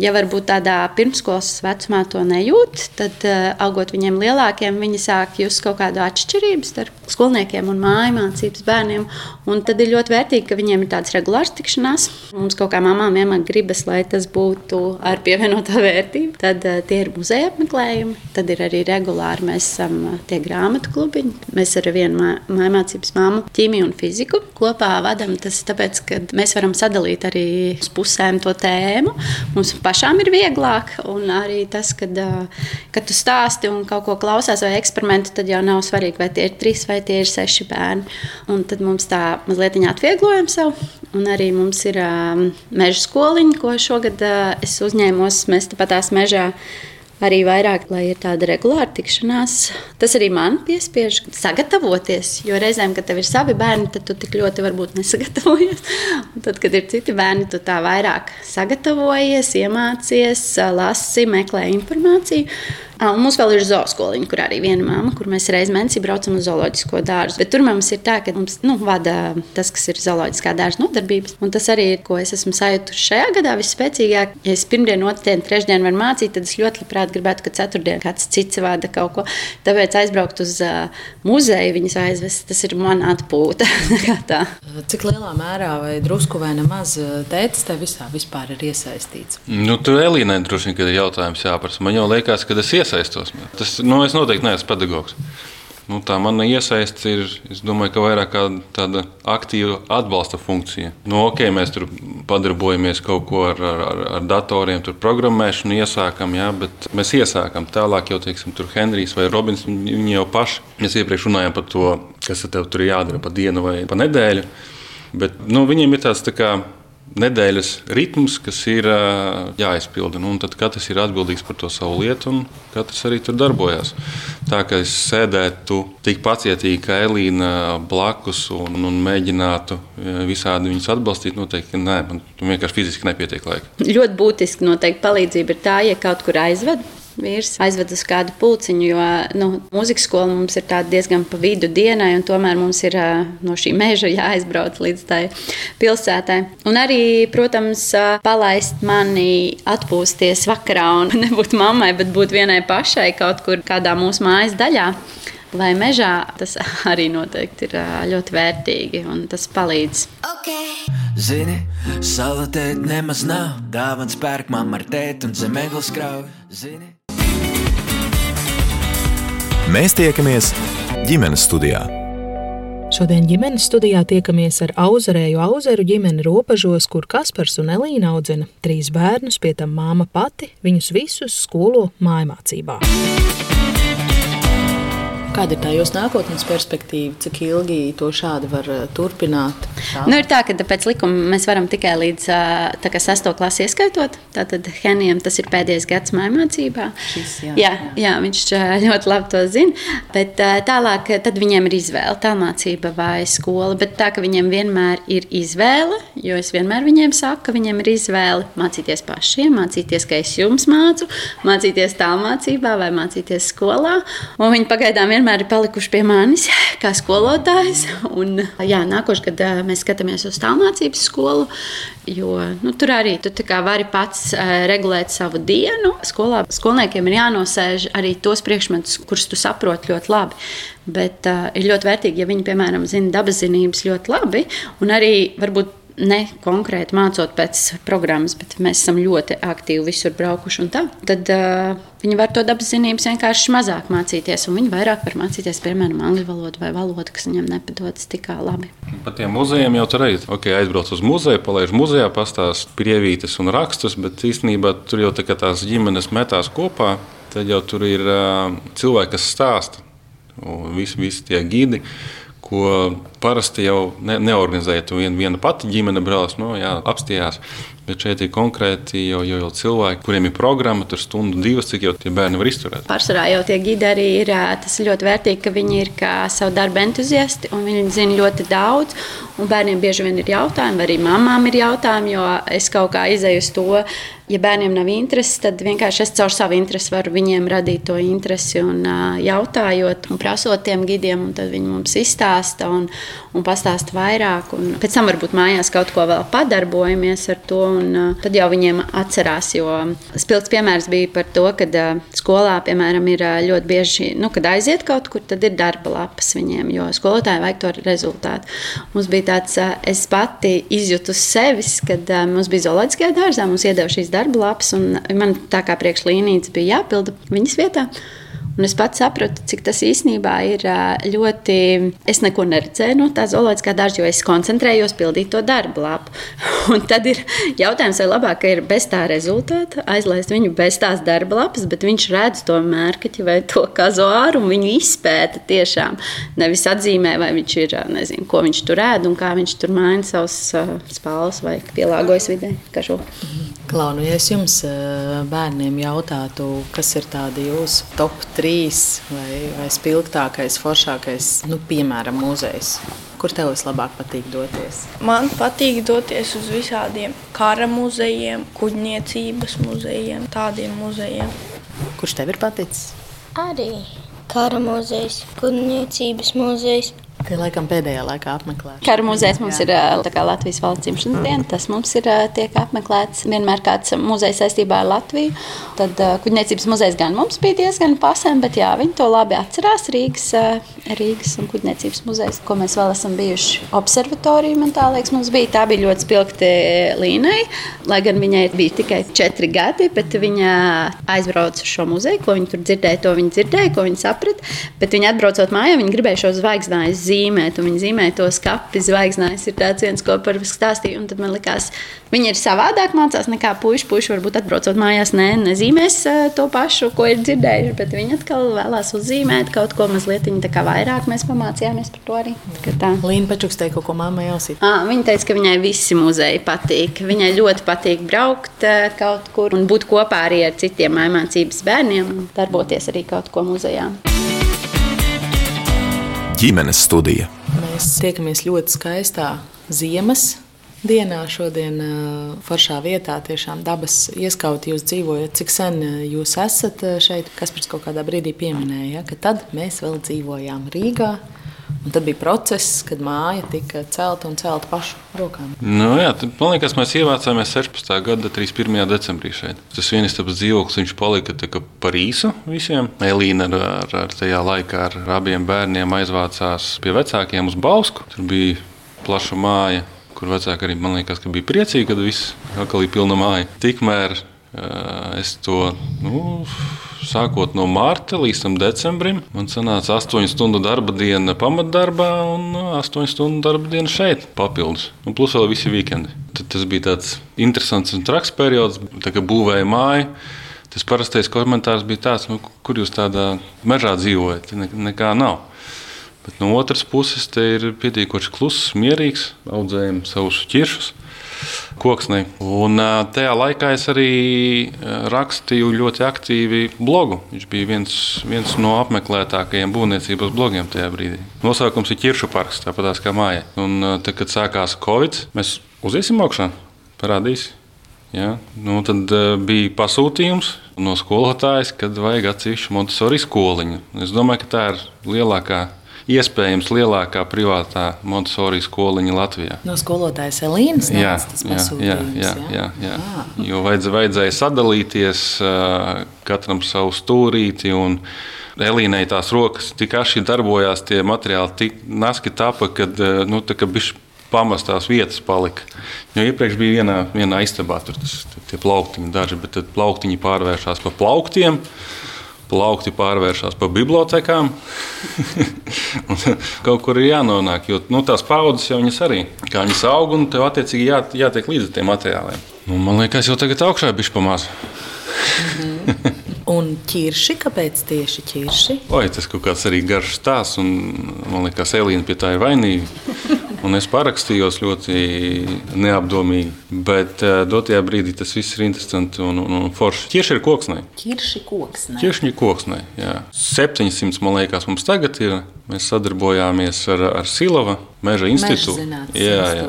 [SPEAKER 6] ja varbūt tādā pirmskolas vecumā to nejūt, tad augot viņiem lielākiem, viņi sāk just kaut kādu atšķirību starp skolniekiem un mājmācības bērniem. Un tad ir ļoti vērtīgi, ka viņiem ir tādas regulāras tikšanās. Mums kaut kā mamām vienmēr gribas, lai tas būtu ar pievienotā vērtību. Tad uh, tie ir muzeja apmeklējumi, tad ir arī regulāri mēs esam uh, tie grāmatu klubiņi. Mēs ar vienu mājmācības māmu ķīmiju un fiziku kopā vadām. Tas tāpēc, ka mēs varam sadalīt arī uz pusēm to tēmu. Mums pašām ir vieglāk, un arī tas, kad, uh, kad tu stāsti un kaut ko klausās vai eksperimentu, tad jau nav svarīgi, vai tie ir trīs vai tie ir seši bērni. Un tad mums tā mazliet atvieglojam sev. Un arī mums ir um, meža skoliņa, ko šogad uh, es uzņēmos. Mēs tepat tās mežā arī vairāk, lai ir tāda regulāra tikšanās. Tas arī man piespiež sagatavoties. Jo reizēm, kad tev ir savi bērni, tad tu tik ļoti varbūt nesagatavojies. Un tad, kad ir citi bērni, tu tā vairāk sagatavojies, iemācies, lasi, meklē informāciju. Un mums vēl ir zooskoliņa, kur arī viena māma, kur mēs reizē mēnesī braucam uz zooloģisko dārzu. Bet tur mums ir tā, ka mums nu, vada tas, kas ir zooloģiskā dārza nodarbības. Un tas arī ir, ko es esmu sajūtusi šajā gadā visspēcīgāk. Ja es pirmdien, otrdienu, trešdienu varu mācīt, tad es ļoti labprāt gribētu, ka ceturtdien kāds cits vada kaut ko. Tāpēc aizbraukt uz uh, muzeju, viņas aizvest, tas ir man atpūta.
[SPEAKER 5] Cik lielā mērā vai drusku vai nemaz tētis te visā vispār ir iesaistīts?
[SPEAKER 4] Nu, tur Elīnai droši vien ir jautājums jāprasa. Man jau liekas, ka tas iesaistīts iesaistos. Tas, nu, es noteikti neesmu pedagogs. Nu, tā mana iesaiste ir, domāju, vairāk tāda aktīva atbalsta funkcija. Nu, ok, mēs tur padarbojamies kaut ko ar, ar, ar datoriem, tur programmēšanu iesākam, jā, bet mēs iesākam tālāk jau, teiksim, tur Henrijs vai Robins, viņi jau paši. Mēs iepriekš runājām par to, kas tev tur jādara pa dienu vai pa nedēļu. Bet nu, viņiem ir tāds tā kā nedēļas ritms, kas ir jāizpilda. Nu, tad katrs ir atbildīgs par to savu lietu, un katrs arī tur darbojas. Tā kā es sēdētu tik pacietīgi, kā Elīna blakus un, un mēģinātu visādi viņus atbalstīt, noteikti nē, man vienkārši fiziski nepietiek laika.
[SPEAKER 6] Ļoti būtiski noteikti palīdzība ir tā, ja kaut kur aizved vīrs aizved uz kādu pulciņu, jo nu, mūzikas skola mums ir diezgan pa vidu dienai, un tomēr mums ir no šī meža jāaizbrauc līdz tai pilsētai. Un arī, protams, palaist mani atpūsties vakarā un nebūt mammai, bet būt vienai pašai kaut kur kādā mūsu mājas daļā. Vai mežā tas arī noteikti ir ļoti vērtīgi un tas palīdz. Okay. Zini, sala tēt nemaz nav. Dāvāns pērk mamma ar tētu un zemeglis krauju. Zini.
[SPEAKER 2] Mēs tiekamies ģimenes studijā.
[SPEAKER 3] Šodien ģimenes studijā tiekamies ar auzarēju auzeru ģimeni robežos, kur Kaspars un Elīna audzina trīs bērnus, pie tam māma pati viņus visus skolo mājmācībā.
[SPEAKER 5] Kāda ir tā jūsu nākotnes perspektīva? Cik ilgi to šādi var uh, turpināt?
[SPEAKER 6] Tā? Nu, ir tā, ka pēc likuma mēs varam tikai līdz uh, sesto klasi ieskaitot. Tātad Henijam tas ir pēdējais gads mācībā. Jā, jā, jā, viņš uh, ļoti labi to zina. Bet tālāk viņiem ir izvēle, tā mācība vai skola. Bet tā, ka viņiem vienmēr ir izvēle, jo es vienmēr viņiem saku, ka viņiem ir izvēle mācīties pašiem, mācīties, ka es jums mācu, mācīties tālmācībā vai mācīties skolā. Un viņi pagaidām vienmēr vienmēr ir palikuši pie manis kā skolotājs. Un, jā, nākošais gads mēs skatāmies uz tālmācības skolu. Jo nu, tur arī tu vari pats regulēt savu dienu. Skolā skolniekiem ir jānosēž arī tos priekšmetus, kurus tu saproti ļoti labi. Bet uh, ir ļoti vērtīgi, ja viņi, piemēram, zina dabas zinības ļoti labi un arī varbūt ne konkrēti mācot pēc programmas, bet mēs esam ļoti aktīvi visur braukuši tā, tad uh, viņi var to dabas zinības vienkārši mazāk mācīties, un viņi vairāk var mācīties, piemēram, angļu valodu vai valodu, kas viņiem nepadodas tik labi.
[SPEAKER 4] Par tiem muzejiem jau tur reiz, ok, aizbrauc uz muzeju, palaiž muzejā, pastāst prievītes un rakstus, bet īstenībā tur jau tā kā tās ģimenes metās kopā, tad jau tur ir uh, cilvēki, kas stāsta, un visi, visi tie gidi ko parasti jau ne, neorganizēja. Tu vien, viena pati ģimene brauc, nu, jā, apstājās. Bet šeit ir konkrēti jau, jau, jau cilvēki, kuriem ir programma, tur stundu, divas, cik jau tie bērni var izturēt.
[SPEAKER 6] Pārsvarā jau tie gidi arī ir. Tas ļoti vērtīgi, ka viņi ir kā savu darbu entuziasti un viņi zina ļoti daudz. Bērniem bieži vien ir jautājumi, arī mamām ir jautājumi, jo es kaut kā izēju uz to ja bērniem nav intereses, tad vienkārši es caur savu interesi varu viņiem radīt to interesi un jautājot un prasot tiem gidiem, un tad viņi mums izstāsta un, un pastāsta vairāk. Un pēc tam varbūt mājās kaut ko vēl padarbojamies ar to, un tad jau viņiem atcerās. Jo spilgts piemērs bija par to, ka skolā, piemēram, ir ļoti bieži, nu, kad aiziet kaut kur, tad ir darba lapas viņiem, jo skolotāji vajag to rezultātu. Mums bija tāds, es pati izjūtu sevis, kad mums bija zooloģiskajā dārzā, mums iedeva šīs darba lapas, un man tā kā priekšlīnijas bija jāpilda viņas vietā. Un es pats sapratu, cik tas īstenībā ir ļoti. Es neko neredzēju no tā zooloģiskā dārza, jo es koncentrējos pildīt to darbu lapu. Un tad ir jautājums, vai labāk ir bez tā rezultāta, aizlaist viņu bez tās darba lapas, bet viņš redz to mērķi vai to kazuāru un viņu izpēta tiešām. Nevis atzīmē, vai viņš ir, nezinu, ko viņš tur ēd un kā viņš tur maina savus spālus vai pielāgojas vidē.
[SPEAKER 5] Klaunu, ja es jums bērniem jautātu, kas ir tādi jūsu top 3 vai, vai spilgtākais, foršākais, nu, piemēram, muzejs? Kur tev vislabāk patīk doties?
[SPEAKER 7] Man patīk doties uz visādiem kara muzejiem, kuģniecības muzejiem, tādiem muzejiem.
[SPEAKER 5] Kurš tev ir paticis?
[SPEAKER 8] Arī kara muzejs, kuģniecības muzejs,
[SPEAKER 5] Tie laikam pēdējā laikā apmeklēti.
[SPEAKER 6] Kara muzejs mums jā. ir kā, Latvijas valsts dzimšanas diena. Tas mums ir tiek apmeklēts vienmēr kāds muzejs saistībā ar Latviju. Tad kuģniecības muzejs gan mums bija diezgan pasēm, bet jā, viņi to labi atcerās. Rīgas, Rīgas un kuģniecības muzejs, ko mēs vēl esam bijuši observatorija, man tā liekas, mums bija. Tā bija ļoti spilgti līnai, lai gan viņai bija tikai četri gadi, bet viņa aizbrauca uz šo muzeju, ko viņa tur dzirdēja, to viņa dzirdēja, ko viņa saprata. Bet viņa atbraucot mājā, viņa gribēja šo zvaigznājas zīmēt, un viņi zīmē to skati. Zvaigznājs ir tāds viens, ko par stāstīju. Un tad man likās, viņi ir savādāk mācās nekā puiši. Puiši varbūt atbraucot mājās, ne, nezīmēs to pašu, ko ir dzirdējuši, bet viņi atkal vēlās uzzīmēt kaut ko mazliet vairāk. Mēs pamācījāmies par to arī.
[SPEAKER 5] Līna Pečuks teica, ko mammai jāsīt.
[SPEAKER 6] Viņa teica, ka viņai visi muzeji patīk. Viņai ļoti patīk braukt kaut kur un būt kopā arī ar citiem mācības bērniem un darboties arī kaut ko muzejā
[SPEAKER 2] ģimenes studija.
[SPEAKER 5] Mēs tiekamies ļoti skaistā ziemas dienā, šodien foršā vietā, tiešām dabas ieskauti jūs dzīvojat. Cik sen jūs esat šeit? Kas pēc kaut kādā brīdī pieminēja, ka tad mēs vēl dzīvojām Rīgā. Un tad bija process, kad māja tika celta un celta pašu rokām.
[SPEAKER 4] Nu, jā, tad, man liekas, mēs ievācāmies 16. gada 31. decembrī šeit. Tas vienistabas dzīvoklis palika par īsu visiem. Elīna ar, ar, ar tajā laikā ar abiem bērniem aizvācās pie vecākiem uz Bausku. Tur bija plaša māja, kur vecāki arī man liekas, bija priecīgi, kad viss atkal ir pilna māja. Tikmēr es to. Nu, sākot no mārta līdz decembrim. Man sanāca 8 stundu darba diena pamatdarbā un 8 nu, stundu darba diena šeit papildus. Un plus vēl visi vikendi. Tad tas bija tāds interesants un traks periods, kad būvēja māju. Tas parastais komentārs bija tāds, nu, kur jūs tādā mežā dzīvojat. Ne, nekā nav. Bet no otras puses, te ir pietiekoši kluss, mierīgs, audzējam savus ķiršus koksnī. Un tajā laikā es arī rakstīju ļoti aktīvi blogu. Viņš bija viens, viens no apmeklētākajiem būvniecības blogiem tajā brīdī. Nosaukums ir Kiršu parks, tāpat kā māja. Un tad, kad sākās Covid, mēs uziesim augšā, parādīs. Ja? Nu, tad bija pasūtījums no skolotājas, kad vajag atsevišķu Montesori skoliņu. Es domāju, ka tā ir lielākā iespējams lielākā privātā Montesori skoliņa Latvijā.
[SPEAKER 5] No skolotājas Elīnas
[SPEAKER 4] jā, jā, jā, jā, jā, jā. Ah. Jo vajadz, vajadzēja sadalīties katram savu stūrīti. Elīnai tās rokas tik aši darbojās, tie materiāli tik naski tapa, kad nu, tā, ka bišķi pamestās vietas palika. Jo iepriekš bija vienā, vienā istabā, tur tas, tie plauktiņi daži, bet tad plauktiņi pārvēršas par plauktiem. Plaukti pārvēršas par bibliotekām. kaut kur ir jānonāk, jo nu, tās paudzes jau viņas arī, kā viņas aug, un tev attiecīgi jā, jātiek līdzi tiem materiāliem. Nu, man liekas, jau tagad augšā ir bijis pamāts.
[SPEAKER 5] Un ķirši, kāpēc tieši ķirši?
[SPEAKER 4] Oi, tas kaut kāds arī garš stāsts, un man liekas, Elīna pie tā ir vainīga. Un es parakstījos ļoti neapdomīgi, bet uh, dotajā brīdī tas viss ir interesanti un, un, un forši. Tieši ir koksnē.
[SPEAKER 5] Ķirši koksnē.
[SPEAKER 4] Tieši koksnē. Jā. 700 man liekas, mums tagad ir. Mēs sadarbojāmies ar, ar Silava meža institūtu.
[SPEAKER 5] Jā, jā.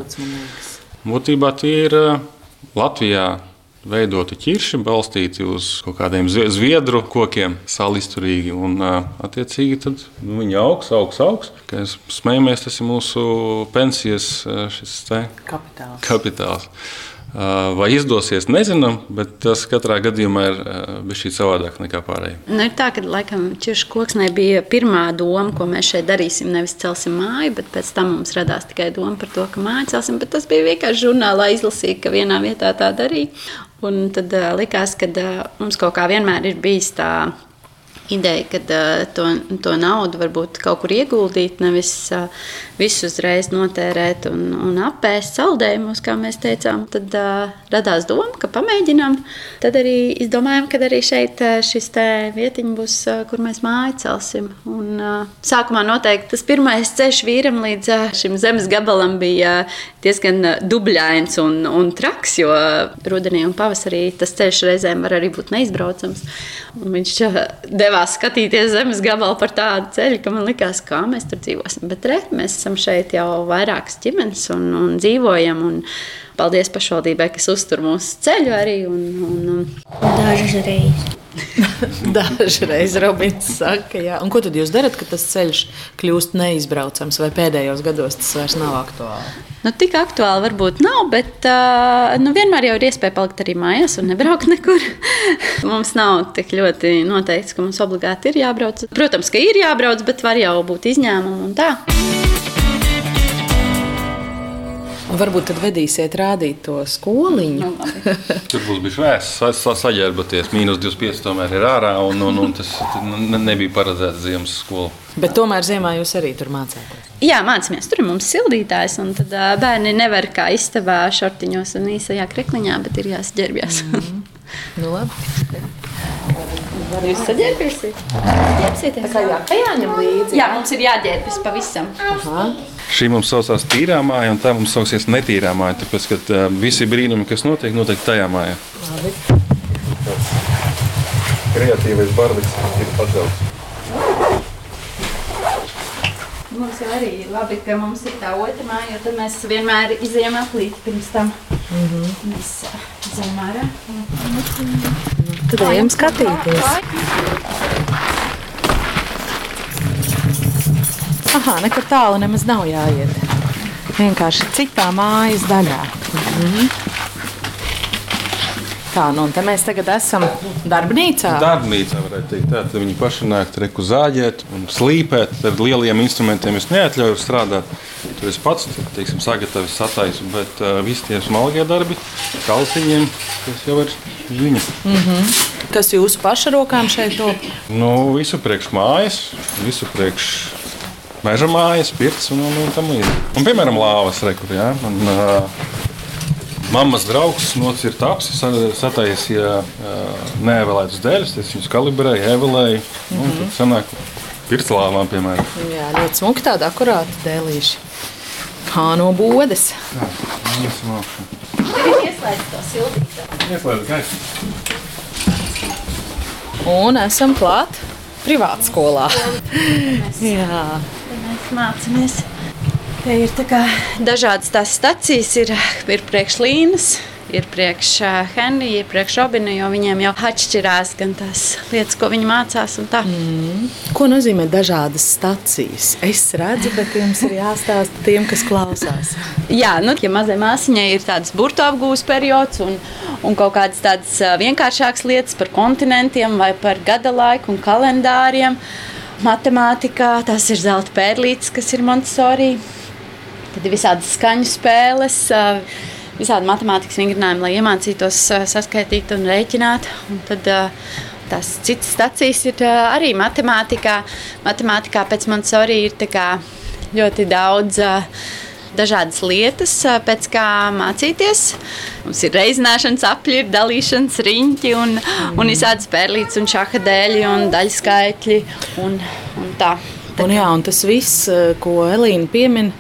[SPEAKER 4] Būtībā tie ir uh, Latvijā veidoti ķirši, balstīti uz kaut kādiem zviedru kokiem, salisturīgi. Un, attiecīgi, tad nu, viņi augs, augs, augs. Kā mēs smējamies, tas ir mūsu pensijas
[SPEAKER 5] kapitāls.
[SPEAKER 4] kapitāls. Vai izdosies, nezinām, bet tas katrā gadījumā ir bijis savādāk nekā pārējie.
[SPEAKER 6] Nu, ir tā, ka laikam ķiršu koksnē bija pirmā doma, ko mēs šeit darīsim. Nevis celsim māju, bet pēc tam mums radās tikai doma par to, ka māju celsim. Bet tas bija vienkārši žurnālā izlasīt, ka vienā vietā tā darīja. Un tad uh, likās, ka uh, mums kaut kā vienmēr ir bijis tā ideja, ka to, to naudu varbūt kaut kur ieguldīt, nevis visu uzreiz notērēt un, un apēst saldējumus, kā mēs teicām. Tad radās doma, ka pamēģinām. Tad arī izdomājām, ka arī šeit šis vietiņš būs, kur mēs māju celsim. Un, sākumā noteikti tas pirmais ceļš vīram līdz šim zemes gabalam bija diezgan dubļains un, un traks, jo rudenī un pavasarī tas ceļš reizēm var arī būt neizbraucams. Un viņš devās skatīties zemes gabalu par tādu ceļu, ka man likās, kā mēs tur dzīvosim. Bet re, mēs esam šeit jau vairākas ģimenes un, un dzīvojam. Un paldies pašvaldībai, kas uztur mūsu ceļu arī. Un, un,
[SPEAKER 8] Dažreiz.
[SPEAKER 5] Dažreiz Robins saka, jā. Un ko tad jūs darat, kad tas ceļš kļūst neizbraucams, vai pēdējos gados tas vairs nav aktuāli?
[SPEAKER 6] Nu, tik aktuāli varbūt nav, bet uh, nu, vienmēr jau ir iespēja palikt arī mājās un nebraukt nekur. mums nav tik ļoti noteikts, ka mums obligāti ir jābrauc. Protams, ka ir jābrauc, bet var jau būt izņēmumi un tā.
[SPEAKER 5] Varbūt tad vedīsiet rādīt to skoliņu.
[SPEAKER 6] Nu,
[SPEAKER 4] Tur būs bijis vēsts, saģērboties. Mīnus 25 tomēr ir ārā, un, un, un tas nebija paredzēts ziemas skola.
[SPEAKER 5] Bet tomēr ziemā jūs arī tur mācāties.
[SPEAKER 6] Jā, mācāmies. Tur ir mums sildītājs, un tad uh, bērni nevar kā istabā šortiņos un īsajā krekliņā, bet ir jāsaģērbjas. Mm -hmm.
[SPEAKER 5] nu, labi.
[SPEAKER 6] Jūs saģērbjaties?
[SPEAKER 5] Tā kā jā, jāņem līdzi.
[SPEAKER 6] Jā, mums ir jāģērbjas pavisam.
[SPEAKER 5] Aha.
[SPEAKER 4] Šī mums saucās tīrā māja, un tā mums sauksies netīrā māja. Tāpēc, ka uh, visi brīnumi, kas notiek, notiek tajā mājā.
[SPEAKER 5] Labi.
[SPEAKER 4] Kreatīvais barbiks ir pacelts.
[SPEAKER 6] Mums jau arī ir labi, ka mums ir tā otra māja, jo tad mēs vienmēr izējām aplīt pirms tam. Mm -hmm. Mēs izējām ārā.
[SPEAKER 5] Tad ejam skatīties. Aha, nekur tālu nemaz nav jāiet. Vienkārši citā mājas daļā. Mhm. Tā, nu, te mēs tagad esam darbnīcā.
[SPEAKER 4] Darbnīcā varētu teikt, tā, tad viņi paši nāk reku zāģēt un slīpēt. Ar lieliem instrumentiem es neatļauju strādāt. Tur es pats teiksim, sagatavoju sataisu, bet uh, visi tie smalkie darbi, kalciņiem, tas jau ir ziņa.
[SPEAKER 5] Mm -hmm. Kas jūsu paša rokām šeit top?
[SPEAKER 4] Nu, visu priekš mājas, visu priekš meža mājas, pirts un, un, un tam līdzīgi. Un, piemēram, lāvas rekurbi. Ja? Un, uh, Mammas draugs nocirta apsi, sataisīja uh, neevēlētas dēļas, es viņus kalibrēju, evelēju. Mm -hmm. Tad sanāk pirtslāvām, piemēram.
[SPEAKER 5] Jā, ļoti smuki tāda akurāta dēlīša. Kā no bodes.
[SPEAKER 4] Jā.
[SPEAKER 6] Ieslēdz to sildītāju.
[SPEAKER 4] Ieslēdz gaisu.
[SPEAKER 5] Un esam klāt privātskolā. Jā.
[SPEAKER 6] Mācāmies. Te ir tā kā dažādas tās stacijas, ir, ir priekšlīnas, ir priekš Henrija, ir priekš Robina, jo viņiem jau atšķirās gan tās lietas, ko viņi mācās.
[SPEAKER 5] Mm. Ko nozīmē dažādas stacijas? Es redzu, bet jums ir jāstāsta tiem, kas klausās.
[SPEAKER 6] Jā, nu, ja mazai māsiņai ir tāds burbuļu apgūves periods un, un kaut kādas tādas vienkāršākas lietas par kontinentiem vai par gada laiku un kalendāriem, matemātikā tas ir zelta pērlītes, kas ir Montesori tad ir visādas skaņu spēles. Visādi matemātikas vingrinājumi, lai iemācītos saskaitīt un rēķināt. Un tad, tās citas stācijas ir arī matemātikā. Matemātikā pēc arī ir ļoti daudz dažādas lietas, pēc kā mācīties. Mums ir reizināšanas apļi, ir dalīšanas riņķi un, un visādas pērlītes un šaha dēļi un daļskaitļi un, un tā.
[SPEAKER 5] Un, jā, un tas viss, ko Elīna piemin,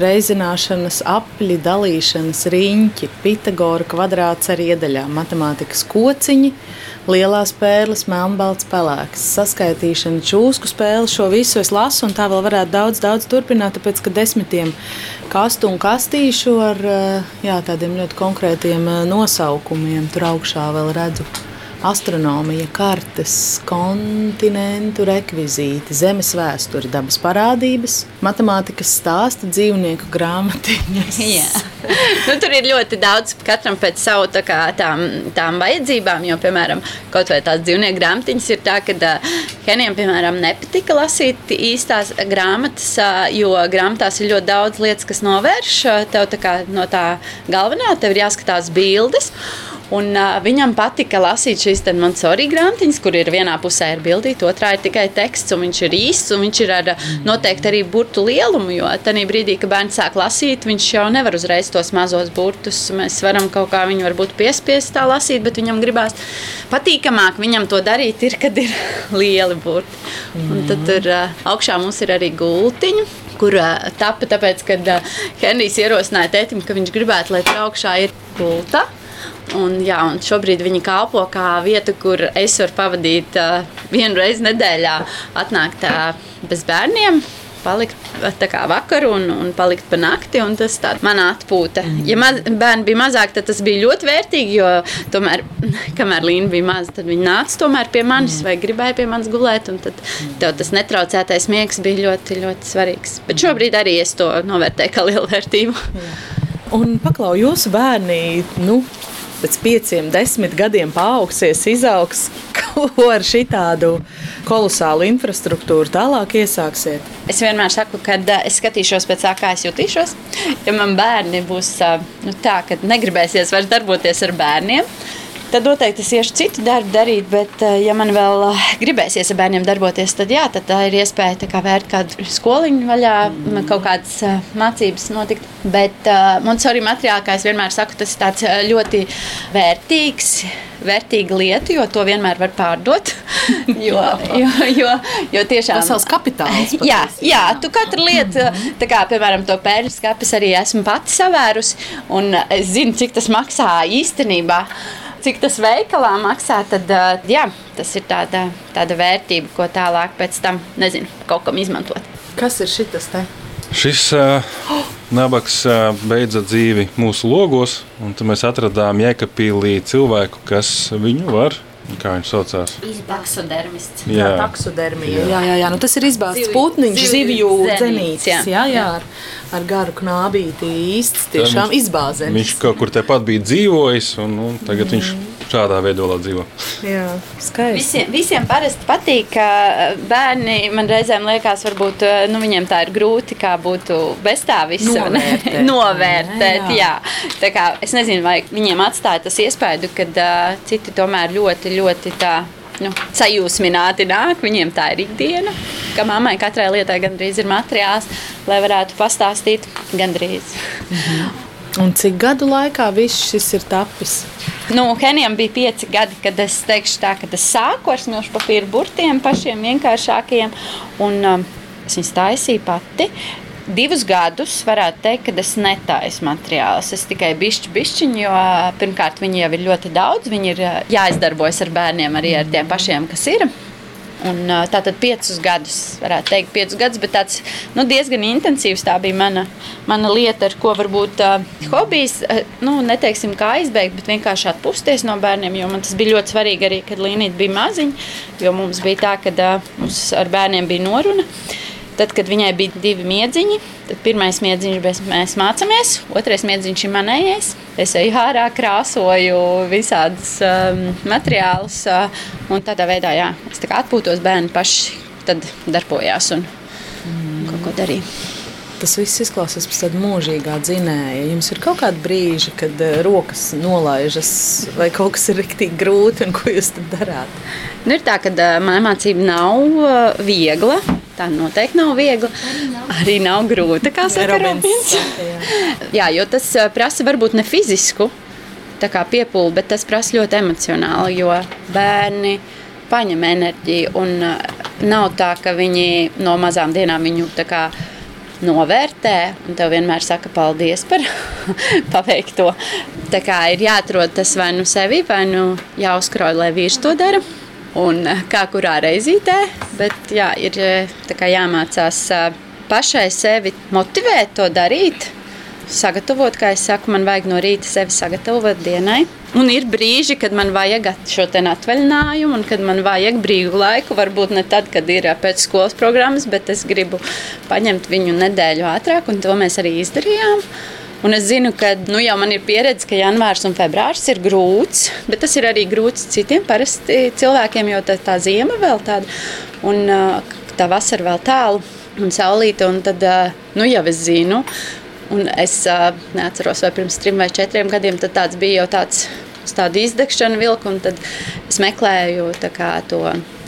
[SPEAKER 5] reizināšanas apļi, dalīšanas riņķi, Pitagora kvadrāts ar iedaļām, matemātikas kociņi, lielās pērles, melnbalts, pelēks, saskaitīšana, čūsku spēle. Šo visu es lasu, un tā vēl varētu daudz, daudz turpināt, tāpēc ka desmitiem kastu un kastīšu ar jā, tādiem ļoti konkrētiem nosaukumiem tur augšā vēl redzu astronomija, kartes, kontinentu rekvizīti, zemes vēsture, dabas parādības, matemātikas stāsta, dzīvnieku grāmatiņas.
[SPEAKER 6] nu, tur ir ļoti daudz, katram pēc savu tā kā, tām, tām vajadzībām, jo, piemēram, kaut vai tās dzīvnieku grāmatiņas ir tā, ka uh, Henijam, piemēram, nepatika lasīt īstās grāmatas, uh, jo grāmatās ir ļoti daudz lietas, kas novērš tev tā kā, no tā galvenā, tev ir jāskatās bildes. Un, uh, viņam patika lasīt šīs Montesori grāmatiņas, kur ir vienā pusē ir bildīta, otrā ir tikai teksts, un viņš ir īsts, un viņš ir ar noteikti arī burtu lielumu. Jo tajā brīdī, kad bērns sāk lasīt, viņš jau nevar uzreiz tos mazos burtus. Mēs varam kaut kā viņu varbūt piespiest tā lasīt, bet viņam gribās patīkamāk viņam to darīt, ir, kad ir lieli burti. Un tad tur uh, augšā mums ir arī gultiņa kur uh, tapa tāpēc, ka uh, Henrijs ierosināja tētim, ka viņš gribētu, lai tur augšā ir gulta. Un, jā, un šobrīd viņi kalpo kā vieta, kur es varu pavadīt uh, vienu reizi nedēļā, atnākt uh, bez bērniem. Palikt tā kā vakaru un, un palikt pa nakti, tas tāds man atpūta. Ja maz, bērni bija mazāki, tad tas bija ļoti vērtīgi, jo tomēr, kamēr Līna bija maza, tad viņi nāca pie manis vai gribēja pie manis gulēt, tad tev tas netraucētais miegs bija ļoti, ļoti svarīgs. Bet šobrīd arī es to novērtēju kā lielu vērtību.
[SPEAKER 5] Un paklau, jūsu bērni, nu, pēc pieciem, desmit gadiem paaugsies, izaugs, ko ar šitādu kolosālu infrastruktūru tālāk iesāksiet?
[SPEAKER 6] Es vienmēr saku, ka es skatīšos pēc tā, kā es jutīšos. Ja man bērni būs nu, tā, ka negribēsies vairs darboties ar bērniem, tad noteikti es iešu citu darbu darīt. Bet, eh, ja man vēl eh, gribēsies ar bērniem darboties, tad jā, tad tā ir iespēja kā vērt kādu skoliņu vaļā, mm. kaut kādas eh, mācības notikt. Bet uh, Montesori materiālā, kā es vienmēr saku, tas ir ļoti vērtīgs. Vērtīga lieta, jo to vienmēr var pārdot. jo, jo, jo, jo tiešām
[SPEAKER 5] tas ir savs kapitāls.
[SPEAKER 6] Patiesi, jā, jā, tu katru lietu, kā piemēram to pērļu skāpes, arī esmu pati savērusi. Un es zinu, cik tas maksā īstenībā cik tas veikalā maksā, tad jā, tas ir tāda, tāda vērtība, ko tālāk pēc tam nezinu, kaut kam izmantot.
[SPEAKER 5] Kas ir šis te?
[SPEAKER 4] Šis uh, nabaks uh, beidza dzīvi mūsu logos, un mēs atradām Jēkabīlī cilvēku, kas viņu var Kā viņš saucās?
[SPEAKER 6] Taksodermists.
[SPEAKER 5] Jā, jā taksodermija. Jā, jā, jā. Nu, tas ir izbāzts putniņš, zivju dzenītis. Jā, jā, jā. Ar, ar garu knābīti īsts, tiešām izbāzēts.
[SPEAKER 4] Viņš kaut kur tepat bija dzīvojis, un, un tagad mm. viņš šādā veidolā dzīvo.
[SPEAKER 5] Jā, skaisti.
[SPEAKER 6] Visiem, visiem parasti patīk, ka bērni man reizēm liekas, varbūt nu, viņiem tā ir grūti, kā būtu bez tā visa
[SPEAKER 5] novērtēt.
[SPEAKER 6] novērtēt jā, jā. Tā kā, es nezinu, vai viņiem atstāja tas iespēju, ka uh, citi tomēr ļoti, ļoti tā. Nu, sajūsmināti nāk, viņiem tā ir ikdiena. Ka mammai katrai lietai gandrīz ir materiāls, lai varētu pastāstīt gandrīz.
[SPEAKER 5] Mhm. Un cik gadu laikā viss šis ir tapis?
[SPEAKER 6] Nu, Henijam bija pieci gadi, kad es teikšu, tā, ka es sāku ar smilšu papīra burtiem, pašiem vienkāršākajiem. Un, um, es viņus taisīju pati. Divus gadus varētu teikt, ka es netaisu materiālus. Es tikai bišķi, bišķiņu, jo pirmkārt viņi jau ir ļoti daudz. Viņi ir jāizdarbojas ar bērniem, arī ar tiem pašiem, kas ir. Un, tātad piecus gadus, varētu teikt, piecus gadus, bet tāds nu, diezgan intensīvs. Tā bija mana, mana lieta, ar ko varbūt uh, hobijs, uh, nu, neteiksim, kā aizbēgt, bet vienkārši atpūsties no bērniem. Jo man tas bija ļoti svarīgi arī, kad Līnija bija maziņa. Jo mums bija tā, ka uh, mums ar bērniem bija noruna. Tad, kad viņai bija divi miedziņi, tad pirmais miedziņš mēs mācāmies, otrais miedziņš ir manējais. Es eju ārā, krāsoju visādus um, materiālus, uh, un tādā veidā jā, es tā atpūtos, bērni paši darbojās un, mm. kaut ko darīja.
[SPEAKER 5] tas viss izklausās pēc tāda mūžīgā dzinēja. Jums ir kaut kādi brīži, kad eh, rokas nolaižas, vai kaut kas ir rīktīgi grūti, un ko jūs tad darāt?
[SPEAKER 6] Nu, ir tā, ka uh, mācība nav uh, viegla. Tā noteikti nav viegla. Arī nav, Arī nav grūta, kā saka Robins. Jā. jo tas prasa varbūt ne fizisku piepūli, bet tas prasa ļoti emocionāli, jo bērni paņem enerģiju. Un nav tā, ka viņi no mazām dienām viņu kā, novērtē, un tev vienmēr saka paldies par paveikto. Tā kā ir jāatrod tas vai nu sevi, vai nu jāuzkrauj, lai vīrs to dara. Un kā kurā reizītē, bet jā, ir jāmācās pašai sevi motivēt to darīt sagatavot, kā es saku, man vajag no rīta sevi sagatavot dienai. Un ir brīži, kad man vajag šo atvaļinājumu, un kad man vajag brīvu laiku. Varbūt ne tad, kad ir pēc skolas programmas, bet es gribu paņemt viņu nedēļu ātrāk, un to mēs arī izdarījām. Un es zinu, ka nu, jau man ir pieredze, ka janvārs un februāris ir grūts, bet tas ir arī grūts citiem parasti cilvēkiem, jo tā, tā ziema vēl tāda, un tā vasara vēl tālu un saulīta. Un tad, nu, jau es zinu, Un es neatceros, vai pirms trim vai četriem gadiem tāds bija jau tāds uz tādu izdegšanu vilku, un tad es meklēju kā, to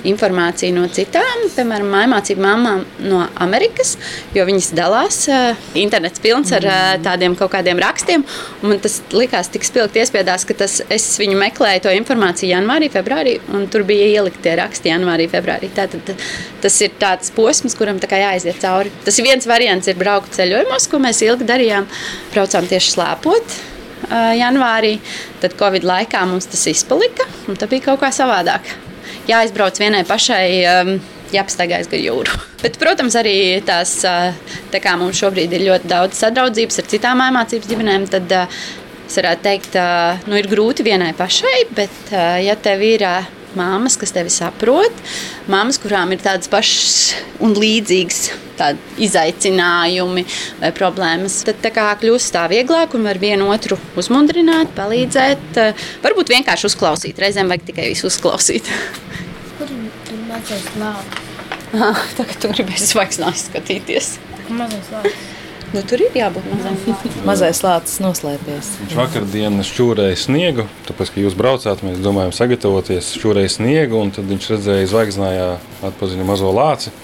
[SPEAKER 6] informāciju no citām, piemēram, mācību mamām no Amerikas, jo viņas dalās. Uh, internets pilns ar uh, tādiem kaut kādiem rakstiem. Man tas likās tik spilgti iespiedās, ka tas, es viņu meklēju to informāciju janvārī, februārī, un tur bija ielikti tie raksti janvārī, februārī. Tātad tas ir tāds posms, kuram tā jāiziet cauri. Tas viens variants, ir braukt ceļojumos, ko mēs ilgi darījām. Braucām tieši slēpot. Uh, janvārī, tad Covid laikā mums tas izpalika, un tā bija kaut kā savādāk jāizbrauc vienai pašai. Um, jāpastaigājas gar jūru. Bet, protams, arī tās, uh, tā kā mums šobrīd ir ļoti daudz sadraudzības ar citām mācības ģimenēm, tad uh, es varētu teikt, uh, nu, ir grūti vienai pašai, bet, ja tev ir māmas, kas tevi saprot, māmas, kurām ir tādas pašas un līdzīgas izaicinājumi vai problēmas, tad tā kā kļūst tā vieglāk un var vienu otru uzmundrināt, palīdzēt. Varbūt vienkārši uzklausīt, reizēm vajag tikai visu uzklausīt.
[SPEAKER 8] Kur ir mazais lācis?
[SPEAKER 6] Tagad tu gribēsi zvaigznājas skatīties.
[SPEAKER 8] Mazais lācis.
[SPEAKER 6] Nu, tur ir jābūt mazam.
[SPEAKER 5] Mazais lācis noslēpies.
[SPEAKER 4] Viņš vakardienas šķūrēja sniegu, tāpēc, ka jūs braucāt, mēs domājam sagatavoties šķūrēja sniegu, un tad viņš redzēja zvaigznājā atpazina mazo lāci.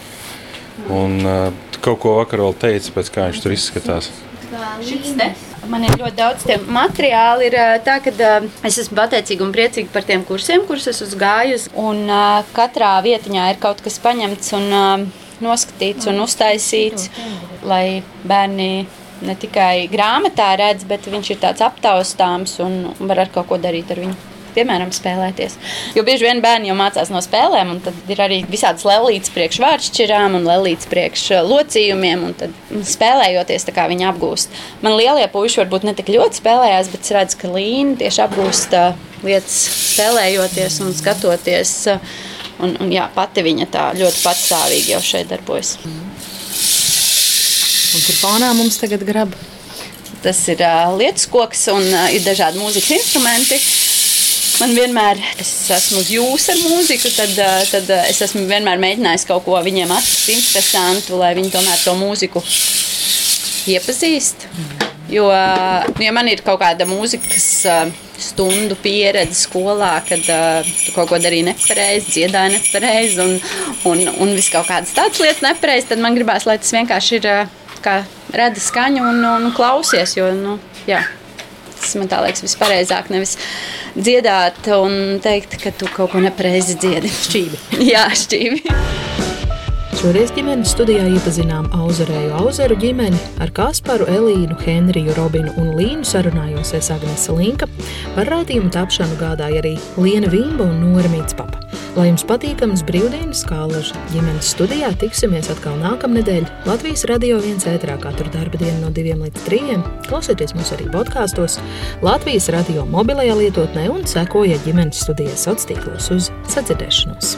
[SPEAKER 4] Un uh, kaut ko vakar vēl teica, pēc kā viņš tur izskatās.
[SPEAKER 6] Man ir ļoti daudz tādu materiālu. Ir tā, ka uh, es esmu pateicīga un priecīga par tiem kursiem, kurus es esmu gājusi. Un uh, katrā vietiņā ir kaut kas paņemts. Un, uh, noskatīts un uztaisīts, lai bērni ne tikai grāmatā redz, bet viņš ir tāds aptaustāms un var ar kaut ko darīt ar viņu. Piemēram, spēlēties. Jo bieži vien bērni jau mācās no spēlēm, un tad ir arī visādas lēlītes priekš vārdšķirām un lēlītes priekš eh, locījumiem, un tad spēlējoties viņi apgūst. Man lielie puiši varbūt ne tik ļoti spēlējās, bet es redzu, ka Līna tieši apgūst uh, lietas spēlējoties un skatoties. Uh, Un, un jā, pati viņa tā ļoti patstāvīgi jau šeit darbojas.
[SPEAKER 5] Un tur fonā mums tagad grab.
[SPEAKER 6] Tas ir uh, lietus koks un uh, ir dažādi mūzikas instrumenti. Man vienmēr, es esmu uz jūsu ar mūziku, tad, uh, tad uh, es esmu vienmēr mēģinājis kaut ko viņiem atrast interesantu, lai viņi tomēr to mūziku iepazīst. Jo, nu, ja man ir kaut kāda mūzikas stundu pieredze skolā, kad uh, tu kaut ko darīji nepareizi, dziedāji nepareizi un, un, un viss kaut kādas tādas lietas nepareizi, tad man gribās, lai tas vienkārši ir uh, kā redzes skaņa un, un, un klausies. Jo, nu, jā, tas man tā liekas vispareizāk. Nevis dziedāt un teikt, ka tu kaut ko nepareizi dziedi.
[SPEAKER 5] Šķīvi.
[SPEAKER 6] jā, šķīvi.
[SPEAKER 3] Šoreiz ģimenes studijā iepazinām Auzarēju Auzaru ģimeni ar Kasparu, Elīnu, Henriju, Robinu un Līnu sarunājos es Agnese Linka. Par raidījumu tapšanu gādāja arī Liena Vīmba un Noramīts Papa. Lai jums patīkamas brīvdienas, kā Laža ģimenes studijā, tiksimies atkal nākamnedēļ Latvijas radio viens ētrā katru darba dienu no diviem līdz trījiem. Klausieties mūs arī podkāstos, Latvijas radio mobilajā lietotnē un sekojiet ģimenes studijas sociālos tīklos uz sadzirdēšanos.